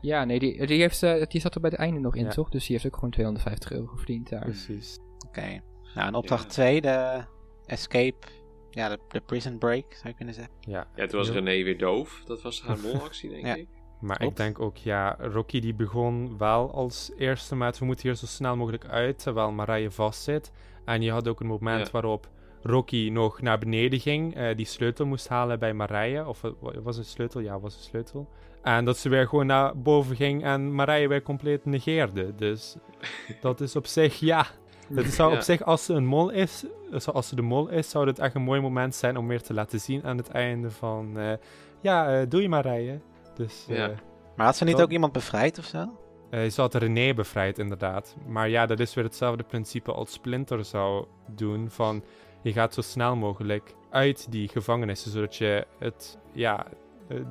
Ja, nee, die, die, heeft, eh, die zat er bij het einde nog in, Ja. toch? Dus die heeft ook gewoon 250 euro verdiend daar. Precies. Oké. Nou, en opdracht Ja. 2, de escape. Ja, de, de prison break, zou je kunnen zeggen. Ja, Ja, toen was heel- René weer doof. Dat was haar molactie, denk Ja. ik. Maar Klopt. ik denk ook, ja, Rocky die begon wel als eerste met we moeten hier zo snel mogelijk uit, terwijl Marije vastzit. En je had ook een moment Ja. waarop Rocky nog naar beneden ging, eh, die sleutel moest halen bij Marije. Of eh, wa- was het sleutel? Ja, was het sleutel. En dat ze weer gewoon naar boven ging en Marije weer compleet negeerde. Dus dat is op zich, ja. Het zou Ja. op zich, als ze een mol is, eh, als ze de mol is, zou dit echt een mooi moment zijn om meer te laten zien aan het einde van, eh, ja, eh, doe je Marije. Dus, Ja. eh, Maar had ze niet Dan- ook iemand bevrijd of zo? eh, ze had René bevrijd, inderdaad. Maar ja, dat is weer hetzelfde principe als Splinter zou doen. Van, je gaat zo snel mogelijk uit die gevangenissen, zodat je het, ja,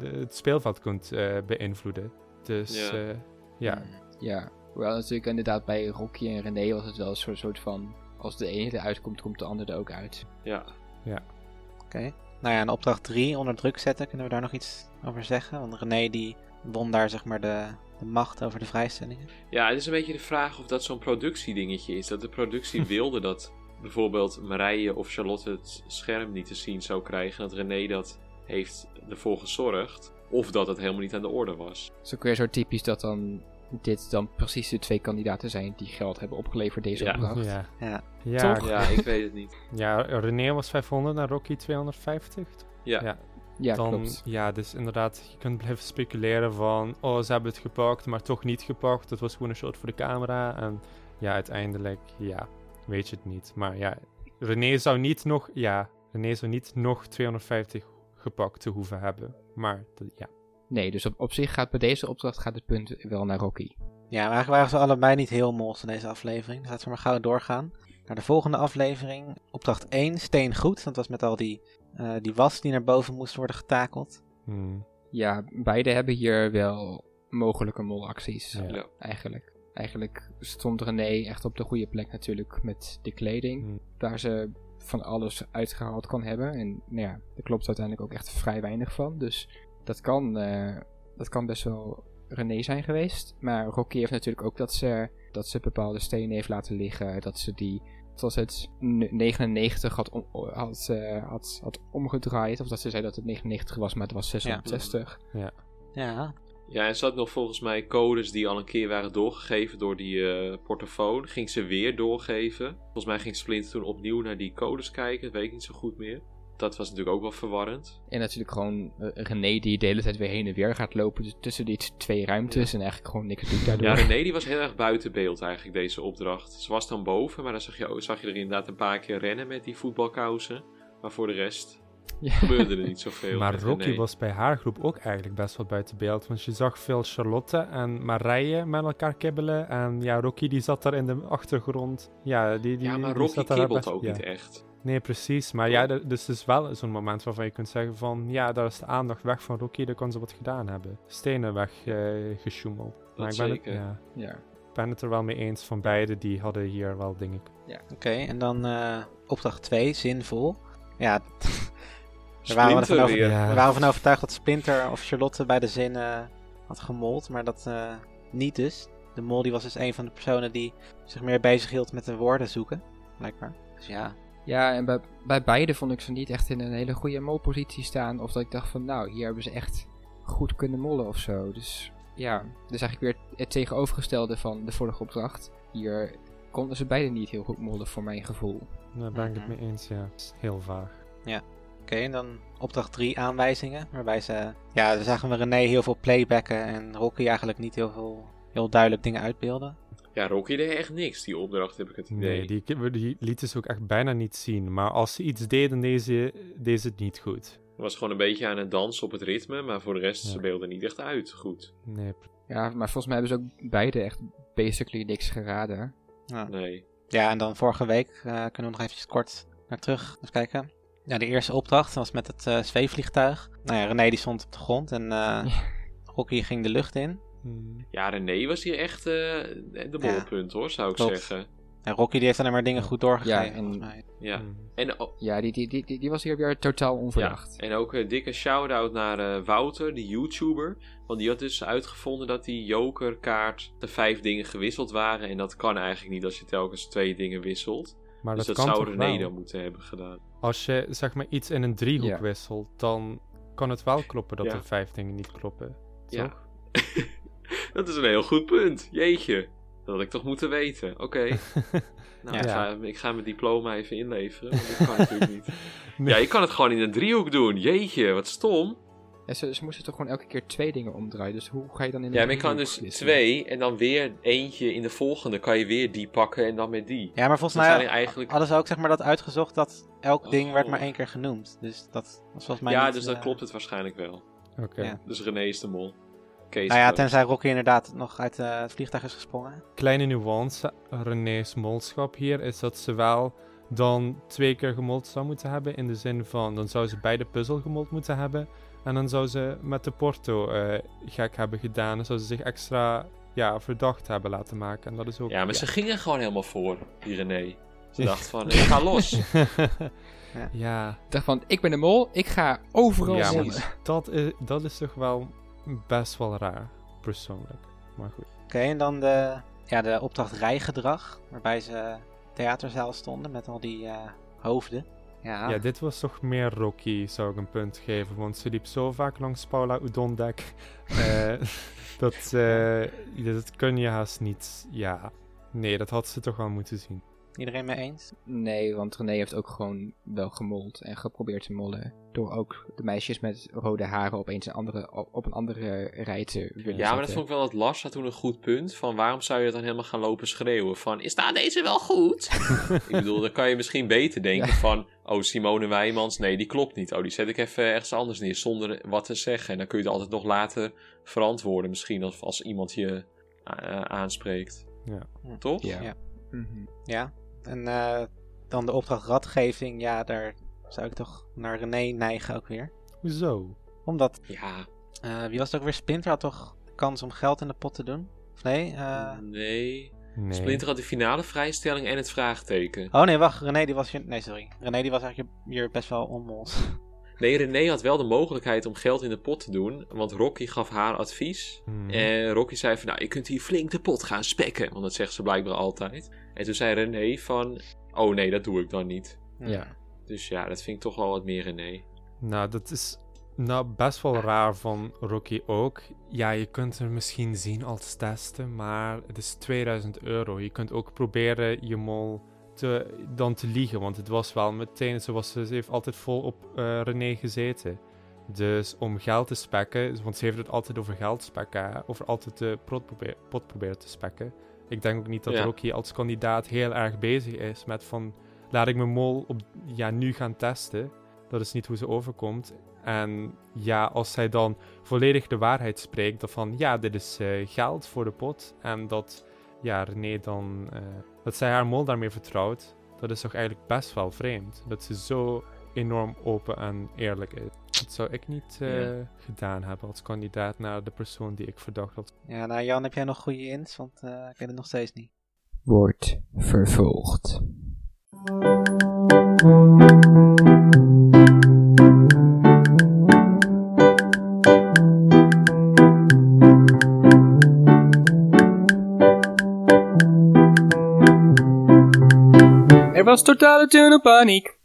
het speelveld kunt eh, beïnvloeden. Dus, Ja. ja. ja. Ja, hoewel natuurlijk inderdaad bij Rocky en René was het wel een soort, soort van... Als de ene eruit komt, komt de ander er ook uit. Ja. Oké. Nou ja, en opdracht 3, onder druk zetten, kunnen we daar nog iets over zeggen? Want René die won daar zeg maar de, de macht over de vrijstellingen. Ja, het is een beetje de vraag of dat zo'n productiedingetje is. Dat de productie wilde dat bijvoorbeeld Marije of Charlotte het scherm niet te zien zou krijgen. Dat René dat heeft ervoor gezorgd. Of dat het helemaal niet aan de orde was. Het is ook weer zo typisch dat dan dit dan precies de twee kandidaten zijn die geld hebben opgeleverd deze Ja. opdracht. Ja. Ja. Ja, Toch? Ja, ik weet het niet. ja, René was 500 en Rocky 250. Ja. Ja. Ja, dan, klopt. ja, dus inderdaad, je kunt blijven speculeren van, oh, ze hebben het gepakt, maar toch niet gepakt. Dat was gewoon een shot voor de camera. En ja, uiteindelijk, ja, weet je het niet. Maar ja, René zou niet nog, ja, René zou niet nog 250 gepakt te hoeven hebben. Maar, ja. Nee, dus op, op zich gaat bij deze opdracht gaat het punt wel naar Rocky. Ja, maar eigenlijk waren ze allebei niet heel mols in deze aflevering. Dus laten we maar gauw doorgaan. Naar de volgende aflevering. Opdracht 1, Steen Goed. Dat was met al die, eh, die was die naar boven moest worden getakeld. Hmm. Ja, beide hebben hier wel mogelijke molacties, Ja. Ja. eigenlijk. eigenlijk stond René echt op de goede plek natuurlijk met de kleding. Hmm. Waar ze van alles uitgehaald kan hebben. En nou ja, daar klopt uiteindelijk ook echt vrij weinig van. Dus dat kan, eh, dat kan best wel René zijn geweest. Maar Rocky heeft natuurlijk ook dat ze, dat ze bepaalde stenen heeft laten liggen. Dat ze die, zoals het n- 99 had, om, had, had, had omgedraaid. Of dat ze zei dat het 99 was, maar het was 660. Ja, Ja, en ze had nog volgens mij codes die al een keer waren doorgegeven door die eh portofoon. Ging ze weer doorgeven. Volgens mij ging Splinter toen opnieuw naar die codes kijken. Dat weet ik niet zo goed meer. Dat was natuurlijk ook wel verwarrend. En natuurlijk gewoon eh, René die de hele tijd weer heen en weer gaat lopen dus tussen die twee ruimtes. En eigenlijk gewoon niks doet daardoor. Ja, René die was heel erg buiten beeld eigenlijk, deze opdracht. Ze was dan boven, maar dan zag je, zag je er inderdaad een paar keer rennen met die voetbalkousen. Maar voor de rest Ja. gebeurde er niet zoveel. Maar Rocky René. was bij haar groep ook eigenlijk best wel buiten beeld. Want je zag veel Charlotte en Marije met elkaar kibbelen. En ja, Rocky die zat daar in de achtergrond. Ja, die, die, Ja, maar die Rocky zat daar kibbelt best- ook ja. niet echt. Nee, precies. Maar ja, dus het is wel zo'n moment waarvan je kunt zeggen van... Ja, daar is de aandacht weg van Rocky, daar kon ze wat gedaan hebben. Stenen weggesjoemeld. maar ik ben, het, ja, Ja. ik ben het er wel mee eens van beide. Die hadden hier wel dingen... oké. En dan eh, opdracht 2, zinvol. Ja, we waren, ervan over, weer. Ja. we waren ervan overtuigd dat Splinter of Charlotte bij de zin eh, had gemold, maar dat eh, niet dus. De mol die was dus een van de personen die zich meer bezig hield met de woorden zoeken, blijkbaar. Dus ja, Ja, en bij, bij beide vond ik ze niet echt in een hele goede molpositie staan. Of dat ik dacht van, nou, hier hebben ze echt goed kunnen mollen of zo. Dus ja, dus eigenlijk weer het tegenovergestelde van de vorige opdracht. Hier konden ze beide niet heel goed mollen, voor mijn gevoel. Daar ben ik het Mhm. mee eens, ja. Het is heel vaag. Oké, en dan opdracht 3 aanwijzingen. Waarbij ze. Ja, dan zagen we René heel veel playbacken en Rocky eigenlijk niet heel veel. Heel duidelijk dingen uitbeelden. Ja, Rocky deed echt niks, die opdracht, heb ik het idee. Nee, die, lieten ze ook echt bijna niet zien. Maar als ze iets deden, deden ze, deden ze het niet goed. Hij was gewoon een beetje aan het dansen op het ritme, maar voor de rest, Ja. ze beelden niet echt uit. Goed. Nee, Ja, maar volgens mij hebben ze ook beide echt basically niks geraden. Nee. Ja, en dan vorige week eh, kunnen we nog eventjes kort naar terug even kijken. Ja, de eerste opdracht was met het eh, zweefvliegtuig. Nou ja, René die stond op de grond en eh, Rocky ging de lucht in. Hmm. Ja, René was hier echt eh, de bolpunt hoor, zou ik Klopt. zeggen. En Rocky die heeft alleen maar dingen goed doorgegeven, Ja, en- volgens mij. Ja. Hmm. En, Ja, die, die, die, die, die was hier weer totaal ja. onverwacht. en ook een dikke shout-out naar eh, Wouter, die YouTuber. Want die had dus uitgevonden dat die jokerkaart de vijf dingen gewisseld waren. En dat kan eigenlijk niet als je telkens twee dingen wisselt. Maar dus dat, zou toch René wel? dan moeten hebben gedaan. Als je zeg maar iets in een driehoek Ja. wisselt, dan kan het wel kloppen dat Ja. er vijf dingen niet kloppen. Ja. Dat is een heel goed punt. Jeetje. Dat had ik toch moeten weten. Oké. Nou, Ja. ik, ga, ik ga mijn diploma even inleveren. Want dat kan natuurlijk niet. Nee. Ja, je kan het gewoon in een driehoek doen. Jeetje, wat stom. En ze, ze moesten toch gewoon elke keer twee dingen omdraaien. Dus hoe ga je dan in Ja, een maar je kan dus twee en dan weer eentje in de volgende. Kan je weer die pakken en dan met die. Ja, maar volgens zijn mij eigenlijk... hadden ze ook zeg maar dat uitgezocht dat elk ding Oh. werd maar één keer genoemd. Dus dat was volgens mij Ja, niet, dus dat eh, klopt het waarschijnlijk wel. Oké. Ja. Dus René is de mol. Nou ja, tenzij Rocky inderdaad nog uit eh, het vliegtuig is gesprongen. Kleine nuance, René's molschap hier, is dat ze wel dan twee keer gemold zou moeten hebben. In de zin van, dan zou ze bij de puzzel gemold moeten hebben. En dan zou ze met de porto eh, gek hebben gedaan. Dan zou ze zich extra ja, verdacht hebben laten maken. En dat is ook... Ja, maar ze gingen gewoon helemaal voor, die René. Ze dacht van, ik ga los. ja, Ik dacht van, ik ben de mol, ik ga overal ja maar dat is, dat is toch wel best wel raar, persoonlijk. Maar goed. Oké, en dan de, ja, de opdracht rijgedrag. Waarbij ze theaterzaal stonden met al die eh, hoofden. Ja, Ja, dit was toch meer Rocky, zou ik een punt geven. Want ze liep zo vaak langs Paula Udondek. eh dat, eh, dat kun je haast niet. Ja, nee, dat had ze toch wel moeten zien. Iedereen mee eens? Nee, want René heeft ook gewoon wel gemold en geprobeerd te mollen. Door ook de meisjes met rode haren opeens een andere, op een andere rij te willen Ja, maar dat vond ik wel dat Lars had toen een goed punt. Van waarom zou je dat dan helemaal gaan lopen schreeuwen? Van, is daar deze wel goed? ik bedoel, dan kan je misschien beter denken van... Oh, Simone Wijmans, nee, die klopt niet. Oh, die zet ik even ergens anders neer zonder wat te zeggen. En dan kun je het altijd nog laten verantwoorden misschien. Als, als iemand je eh, aanspreekt. Ja. Toch? Ja. Ja. Mhm. Ja. En eh, dan de opdracht radgeving. Ja, daar zou ik toch naar René neigen ook weer. Hoezo? Omdat, Ja, eh, wie was het ook weer? Splinter had toch de kans om geld in de pot te doen? Of nee? eh, Nee. Nee. Splinter had de finale vrijstelling en het vraagteken. Oh nee, wacht. René die was hier... Nee, sorry. René die was eigenlijk hier best wel onmols. Nee, René had wel de mogelijkheid om geld in de pot te doen. Want Rocky gaf haar advies. Hmm. En Rocky zei van, nou, je kunt hier flink de pot gaan spekken. Want dat zegt ze blijkbaar altijd. En toen zei René van, oh nee, dat doe ik dan niet. Ja. Dus ja, dat vind ik toch wel wat meer René. Nou, dat is nou best wel raar van Rocky ook. Ja, je kunt er misschien zien als testen, maar het is 2000 euro. Je kunt ook proberen je mol te, dan te liegen, want het was wel meteen, zoals ze, ze heeft altijd vol op eh René gezeten. Dus om geld te spekken, want ze heeft het altijd over geld spekken, over altijd de pot, probeer, pot proberen te spekken. Ik denk ook niet dat Ja. Rocky als kandidaat heel erg bezig is met van, laat ik mijn mol op, ja, nu gaan testen. Dat is niet hoe ze overkomt. En ja, als zij dan volledig de waarheid spreekt, dan van ja, dit is eh, geld voor de pot. En dat ja, René dan, eh, dat zij haar mol daarmee vertrouwt, dat is toch eigenlijk best wel vreemd. Dat ze zo enorm open en eerlijk is. Dat zou ik niet eh, Ja. gedaan hebben als kandidaat naar de persoon die ik verdacht had. Ja, nou Jan, heb jij nog goede ins? Want eh, ik weet het nog steeds niet. Wordt vervolgd. Er was totale tunnelpaniek.